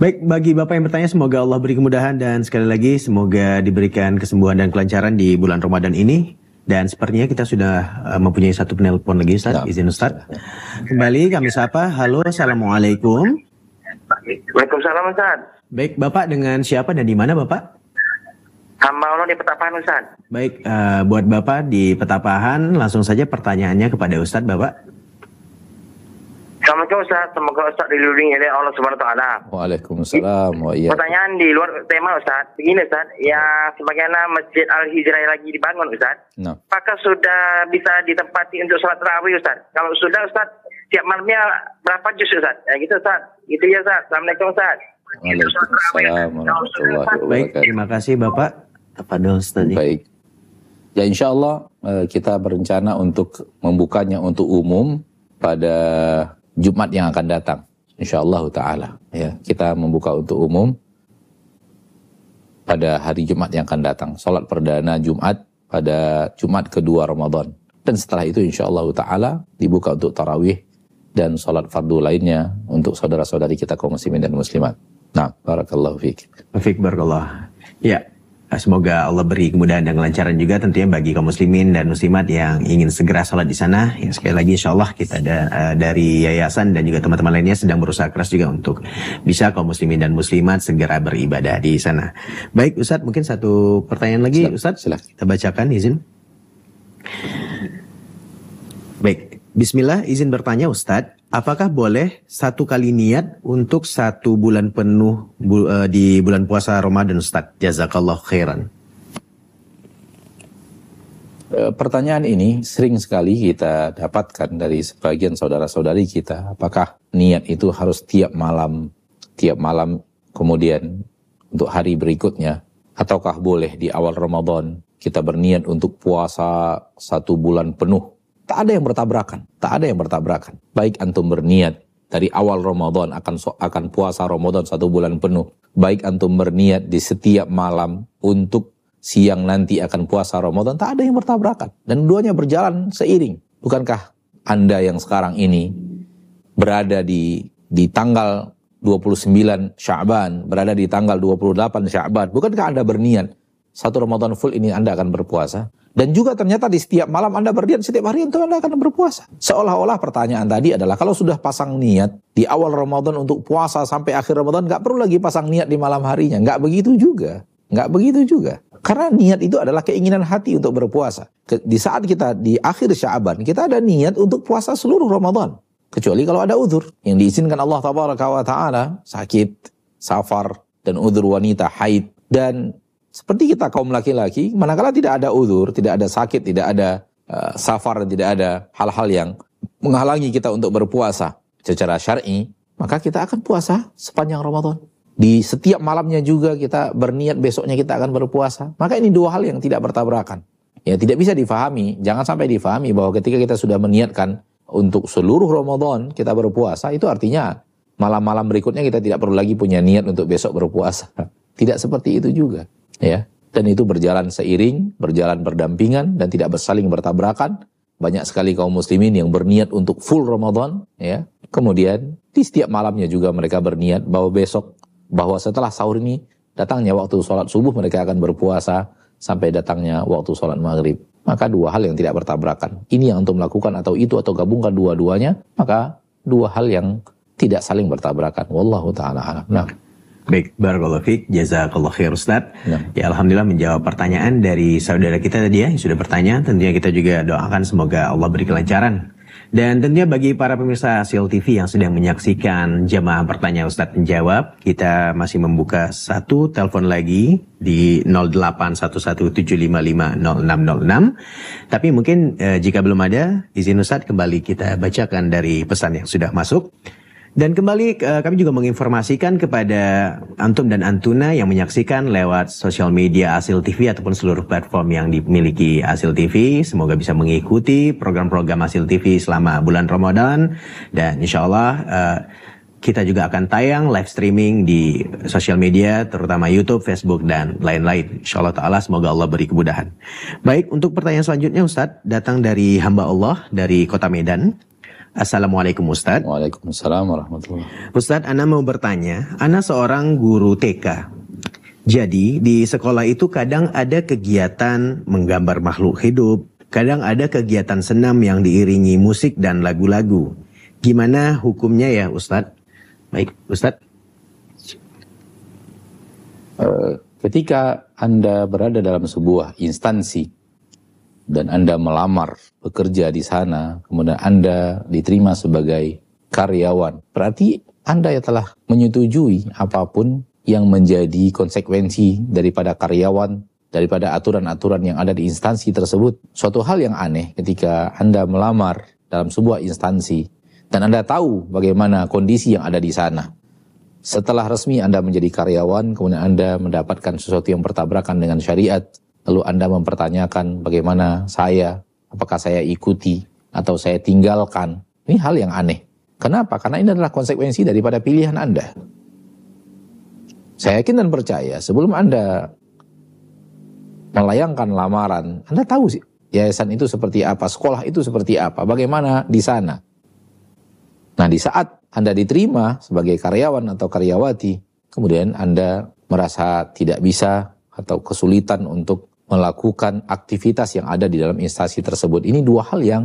Baik, bagi Bapak yang bertanya semoga Allah beri kemudahan dan sekali lagi semoga diberikan kesembuhan dan kelancaran di bulan Ramadan ini. Dan sepertinya kita sudah uh, mempunyai satu penelpon lagi Ustaz, nah. izin Ustaz. Kembali kami sapa. Halo, Assalamualaikum. Waalaikumsalam Ustaz. Baik, Bapak dengan siapa dan di mana Bapak? Hamba Allah di Petapahan Ustaz. Baik, uh, buat Bapak di Petapahan, langsung saja pertanyaannya kepada Ustaz Bapak. Assalamualaikum Ustaz, semoga Ustaz dilindungi oleh Allah Subhanahu wa taala. Waalaikumsalam. Wa iya. Pertanyaan di luar tema Ustaz. Begini Ustaz, ya sebagaimana Masjid Al Hijrah lagi dibangun Ustaz. No. Apakah sudah bisa ditempati untuk sholat tarawih Ustaz? Kalau sudah Ustaz, tiap malamnya berapa juz Ustaz? Ya gitu Ustaz. Gitu ya Ustaz. Assalamualaikum Ustaz. Waalaikumsalam warahmatullahi wabarakatuh. Baik, terima kasih Bapak. Tafadol tadi. Baik. Ya insya Allah eh, kita berencana untuk membukanya untuk umum pada Jumat yang akan datang. Insya Allah Ta'ala. Ya, kita membuka untuk umum pada hari Jumat yang akan datang. Salat perdana Jumat pada Jumat kedua Ramadan. Dan setelah itu insya Allah Ta'ala dibuka untuk tarawih dan salat fardu lainnya untuk saudara-saudari kita kaum muslimin dan muslimat. Nah, barakallahu fiik. Fiik barakallah. Ya, Semoga Allah beri kemudahan dan kelancaran juga tentunya bagi kaum muslimin dan muslimat yang ingin segera sholat di sana. Ya, sekali lagi insya Allah kita ada uh, dari yayasan dan juga teman-teman lainnya sedang berusaha keras juga untuk bisa kaum muslimin dan muslimat segera beribadah di sana. Baik Ustadz mungkin satu pertanyaan lagi Ustadz. Silahkan kita bacakan izin. Bismillah izin bertanya Ustadz. Apakah boleh satu kali niat untuk satu bulan penuh bu, uh, di bulan puasa Ramadan Ustaz? Jazakallah khairan. Eh, pertanyaan ini sering sekali kita dapatkan dari sebagian saudara-saudari kita. Apakah niat itu harus tiap malam, tiap malam kemudian untuk hari berikutnya? Ataukah boleh di awal Ramadan kita berniat untuk puasa satu bulan penuh Tak ada yang bertabrakan, tak ada yang bertabrakan. Baik antum berniat dari awal Ramadan akan akan puasa Ramadan satu bulan penuh. Baik antum berniat di setiap malam untuk siang nanti akan puasa Ramadan, tak ada yang bertabrakan. Dan duanya berjalan seiring. Bukankah Anda yang sekarang ini berada di di tanggal 29 Sya'ban, berada di tanggal 28 Sya'ban, bukankah Anda berniat satu Ramadan full ini Anda akan berpuasa? Dan juga ternyata di setiap malam Anda berdiam, setiap hari itu Anda akan berpuasa. Seolah-olah pertanyaan tadi adalah kalau sudah pasang niat di awal Ramadan untuk puasa sampai akhir Ramadan, nggak perlu lagi pasang niat di malam harinya. Nggak begitu juga. Nggak begitu juga. Karena niat itu adalah keinginan hati untuk berpuasa. Di saat kita di akhir Syaban, kita ada niat untuk puasa seluruh Ramadan. Kecuali kalau ada uzur yang diizinkan Allah Taala, sakit, safar, dan uzur wanita haid dan seperti kita kaum laki-laki, manakala tidak ada uzur, tidak ada sakit, tidak ada uh, safar, tidak ada hal-hal yang menghalangi kita untuk berpuasa secara syar'i, maka kita akan puasa sepanjang Ramadan. Di setiap malamnya juga kita berniat besoknya kita akan berpuasa. Maka ini dua hal yang tidak bertabrakan. Ya tidak bisa difahami, jangan sampai difahami bahwa ketika kita sudah meniatkan untuk seluruh Ramadan kita berpuasa, itu artinya malam-malam berikutnya kita tidak perlu lagi punya niat untuk besok berpuasa. Tidak seperti itu juga ya dan itu berjalan seiring, berjalan berdampingan dan tidak bersaling bertabrakan. Banyak sekali kaum muslimin yang berniat untuk full Ramadan, ya. Kemudian di setiap malamnya juga mereka berniat bahwa besok, bahwa setelah sahur ini datangnya waktu sholat subuh mereka akan berpuasa sampai datangnya waktu sholat maghrib. Maka dua hal yang tidak bertabrakan. Ini yang untuk melakukan atau itu atau gabungkan dua-duanya, maka dua hal yang tidak saling bertabrakan. Wallahu ta'ala alam. Nah. Baik, Barakallahu Fik, Jazakallah Khair Ustaz. Ya. ya Alhamdulillah menjawab pertanyaan dari saudara kita tadi ya, yang sudah bertanya. Tentunya kita juga doakan semoga Allah beri kelancaran. Dan tentunya bagi para pemirsa Sil TV yang sedang menyaksikan jamaah pertanyaan Ustadz menjawab, kita masih membuka satu telepon lagi di 0811755606. Tapi mungkin eh, jika belum ada, izin Ustadz kembali kita bacakan dari pesan yang sudah masuk. Dan kembali uh, kami juga menginformasikan kepada antum dan antuna yang menyaksikan lewat sosial media Asil TV ataupun seluruh platform yang dimiliki Asil TV. Semoga bisa mengikuti program-program Asil TV selama bulan Ramadan dan insya Allah uh, kita juga akan tayang live streaming di sosial media terutama YouTube, Facebook dan lain-lain. Insya Allah Taala semoga Allah beri kemudahan. Baik untuk pertanyaan selanjutnya Ustadz datang dari hamba Allah dari Kota Medan. Assalamualaikum Ustadz. Waalaikumsalam warahmatullahi Ustadz, Ana mau bertanya. Ana seorang guru TK. Jadi di sekolah itu kadang ada kegiatan menggambar makhluk hidup. Kadang ada kegiatan senam yang diiringi musik dan lagu-lagu. Gimana hukumnya ya Ustadz? Baik, Ustadz. Uh, ketika Anda berada dalam sebuah instansi dan Anda melamar bekerja di sana, kemudian Anda diterima sebagai karyawan, berarti Anda ya telah menyetujui apa pun yang menjadi konsekuensi daripada karyawan, daripada aturan-aturan yang ada di instansi tersebut. Suatu hal yang aneh ketika Anda melamar dalam sebuah instansi dan Anda tahu bagaimana kondisi yang ada di sana. Setelah resmi Anda menjadi karyawan, kemudian Anda mendapatkan sesuatu yang bertabrakan dengan syariat, lalu Anda mempertanyakan bagaimana saya, apakah saya ikuti atau saya tinggalkan. Ini hal yang aneh. Kenapa? Karena ini adalah konsekuensi daripada pilihan Anda. Saya yakin dan percaya sebelum Anda melayangkan lamaran, Anda tahu sih yayasan itu seperti apa, sekolah itu seperti apa, bagaimana di sana. Nah di saat Anda diterima sebagai karyawan atau karyawati, kemudian Anda merasa tidak bisa atau kesulitan untuk melakukan aktivitas yang ada di dalam instansi tersebut. Ini dua hal yang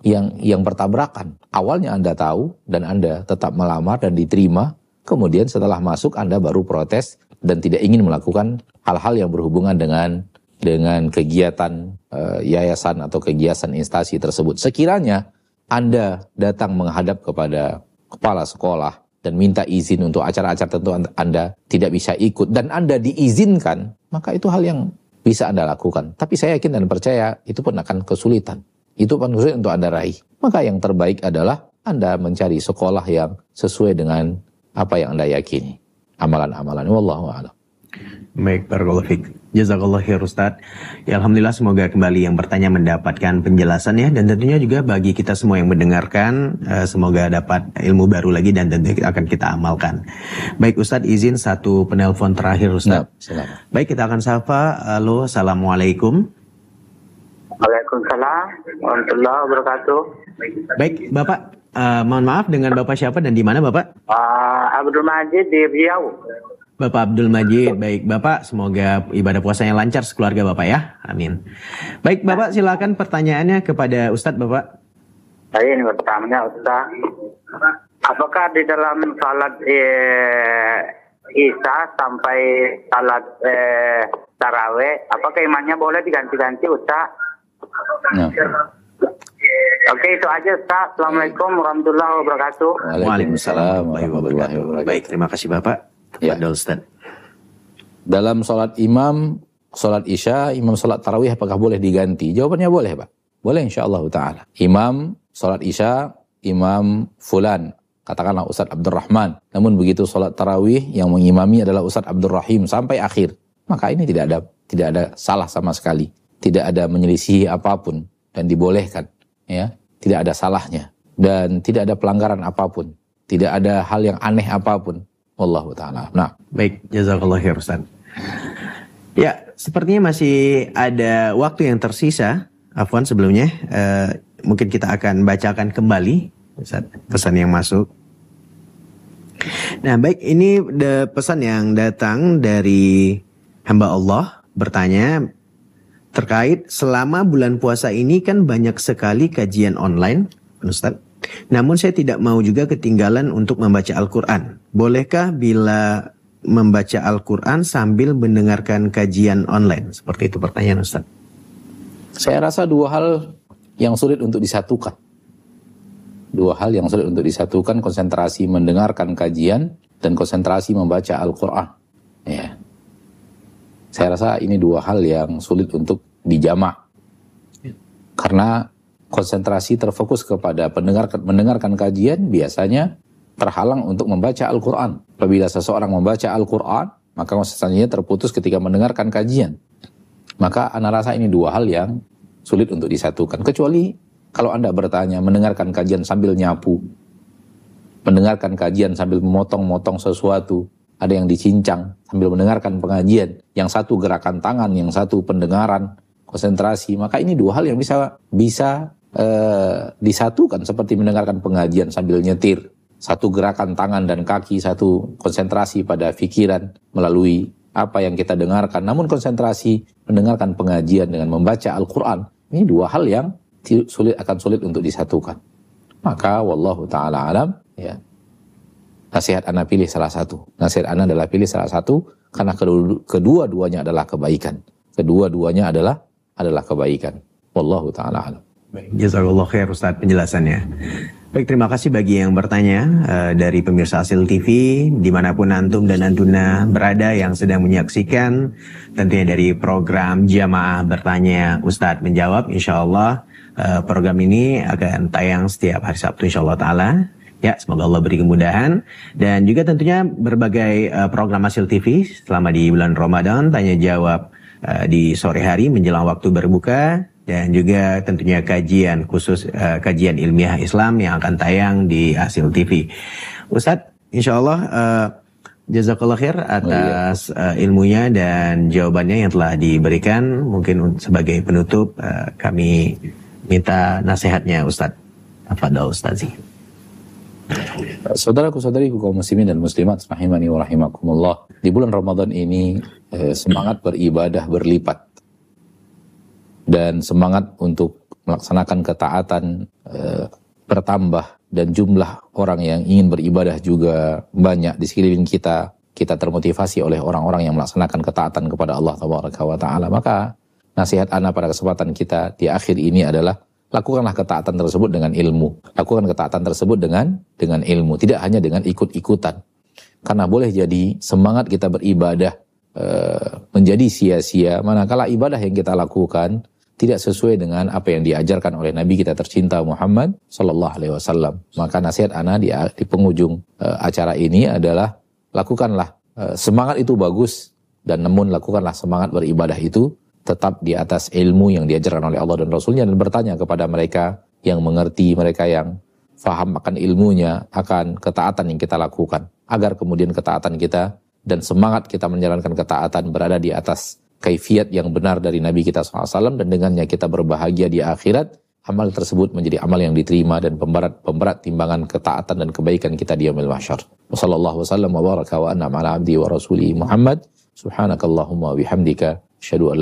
yang yang bertabrakan. Awalnya Anda tahu dan Anda tetap melamar dan diterima, kemudian setelah masuk Anda baru protes dan tidak ingin melakukan hal-hal yang berhubungan dengan dengan kegiatan uh, yayasan atau kegiatan instansi tersebut. Sekiranya Anda datang menghadap kepada kepala sekolah dan minta izin untuk acara-acara tertentu Anda tidak bisa ikut dan Anda diizinkan, maka itu hal yang bisa Anda lakukan. Tapi saya yakin dan percaya itu pun akan kesulitan. Itu pun sulit untuk Anda raih. Maka yang terbaik adalah Anda mencari sekolah yang sesuai dengan apa yang Anda yakini. Amalan-amalan. Wallahu a'lam. Baik. Jazakallah khair Ustaz. Ya Alhamdulillah semoga kembali yang bertanya mendapatkan penjelasan ya. Dan tentunya juga bagi kita semua yang mendengarkan, uh, semoga dapat ilmu baru lagi dan tentu akan kita amalkan. Baik Ustaz, izin satu penelpon terakhir Ustaz. Nah, Baik, kita akan sapa. Halo, Assalamualaikum. Waalaikumsalam warahmatullahi wabarakatuh. Baik, Bapak. Uh, mohon maaf dengan Bapak siapa dan di mana Bapak? Uh, Abdul Majid di Riau. Bapak Abdul Majid, baik Bapak, semoga ibadah puasanya lancar sekeluarga Bapak ya, amin. Baik Bapak, silakan pertanyaannya kepada Ustadz Bapak. Saya ini pertamanya Ustadz, apakah di dalam salat eh, Isya sampai salat eh, taraweh, apakah imannya boleh diganti-ganti Ustadz? Ya. Oke itu aja Ustaz. Assalamualaikum warahmatullahi wabarakatuh. Waalaikumsalam warahmatullahi wabarakatuh. Baik, terima kasih Bapak. Ya. Ustaz. Dalam sholat imam, sholat isya, imam sholat tarawih apakah boleh diganti? Jawabannya boleh Pak. Boleh insya Allah Ta'ala. Imam sholat isya, imam fulan. Katakanlah Ustadz Abdurrahman. Namun begitu sholat tarawih yang mengimami adalah Ustadz Abdurrahim sampai akhir. Maka ini tidak ada tidak ada salah sama sekali. Tidak ada menyelisihi apa pun dan dibolehkan. ya Tidak ada salahnya. Dan tidak ada pelanggaran apa pun. Tidak ada hal yang aneh apa pun. Wallahu taala. Nah, baik, jazakallah khair Ustaz. Ya, sepertinya masih ada waktu yang tersisa. Afwan sebelumnya, uh, mungkin kita akan bacakan kembali pesan yang masuk. Nah, baik ini pesan yang datang dari hamba Allah bertanya terkait selama bulan puasa ini kan banyak sekali kajian online, Ustaz. Namun saya tidak mau juga ketinggalan untuk membaca Al-Quran. Bolehkah bila membaca Al-Quran sambil mendengarkan kajian online? Seperti itu pertanyaan Ustaz. Saya rasa dua hal yang sulit untuk disatukan. Dua hal yang sulit untuk disatukan, konsentrasi mendengarkan kajian dan konsentrasi membaca Al-Quran. Ya. Saya rasa ini dua hal yang sulit untuk dijamak. Karena konsentrasi terfokus kepada pendengar mendengarkan kajian biasanya terhalang untuk membaca Al-Quran. Apabila seseorang membaca Al-Quran, maka konsentrasinya terputus ketika mendengarkan kajian. Maka anak rasa ini dua hal yang sulit untuk disatukan. Kecuali kalau Anda bertanya, mendengarkan kajian sambil nyapu, mendengarkan kajian sambil memotong-motong sesuatu, ada yang dicincang sambil mendengarkan pengajian, yang satu gerakan tangan, yang satu pendengaran, konsentrasi, maka ini dua hal yang bisa bisa uh, disatukan seperti mendengarkan pengajian sambil nyetir satu gerakan tangan dan kaki, satu konsentrasi pada pikiran melalui apa yang kita dengarkan. Namun konsentrasi mendengarkan pengajian dengan membaca Al-Quran, ini dua hal yang sulit akan sulit untuk disatukan. Maka wallahu taala alam ya. Nasihat anak pilih salah satu. Nasihat anak adalah pilih salah satu karena kedua-duanya adalah kebaikan. Kedua-duanya adalah adalah kebaikan. Wallahu taala alam. Jazakallah khair Ustaz penjelasannya. Baik, terima kasih bagi yang bertanya uh, dari pemirsa Asil TV, di mana pun Antum dan Antuna berada yang sedang menyaksikan, tentunya dari program Jamaah Bertanya Ustadz Menjawab, insya Allah uh, program ini akan tayang setiap hari Sabtu insya Allah Ta'ala. Ya, semoga Allah beri kemudahan. Dan juga tentunya berbagai uh, program Asil TV selama di bulan Ramadan, tanya jawab uh, di sore hari menjelang waktu berbuka, dan juga tentunya kajian khusus uh, kajian ilmiah Islam yang akan tayang di Hasil TV. Ustadz, insya Allah uh, jazakallah khair atas uh, ilmunya dan jawabannya yang telah diberikan. Mungkin sebagai penutup uh, kami minta nasihatnya Ustadz. Apa doa Ustadz Saudaraku saudariku kaum muslimin dan muslimat rahimani wa rahimakumullah. Di bulan Ramadan ini eh, semangat beribadah berlipat. Dan semangat untuk melaksanakan ketaatan e, bertambah dan jumlah orang yang ingin beribadah juga banyak di sekeliling kita. Kita termotivasi oleh orang-orang yang melaksanakan ketaatan kepada Allah taala. Maka nasihat anak pada kesempatan kita di akhir ini adalah lakukanlah ketaatan tersebut dengan ilmu. Lakukan ketaatan tersebut dengan dengan ilmu. Tidak hanya dengan ikut-ikutan. Karena boleh jadi semangat kita beribadah e, menjadi sia-sia. Manakala ibadah yang kita lakukan tidak sesuai dengan apa yang diajarkan oleh Nabi kita tercinta Muhammad Sallallahu Alaihi Wasallam. Maka nasihat Ana di, di penghujung uh, acara ini adalah lakukanlah uh, semangat itu bagus dan namun lakukanlah semangat beribadah itu tetap di atas ilmu yang diajarkan oleh Allah dan Rasulnya dan bertanya kepada mereka yang mengerti, mereka yang faham akan ilmunya, akan ketaatan yang kita lakukan. Agar kemudian ketaatan kita dan semangat kita menjalankan ketaatan berada di atas kaifiat yang benar dari Nabi kita SAW dan dengannya kita berbahagia di akhirat, amal tersebut menjadi amal yang diterima dan pemberat pemberat timbangan ketaatan dan kebaikan kita di yaumil mahsyar. Wassallallahu wasallam wa baraka wa wa Muhammad. Subhanakallahumma bihamdika asyhadu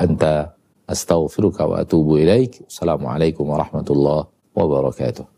anta astaghfiruka wa atubu ilaik. Assalamualaikum warahmatullahi wabarakatuh.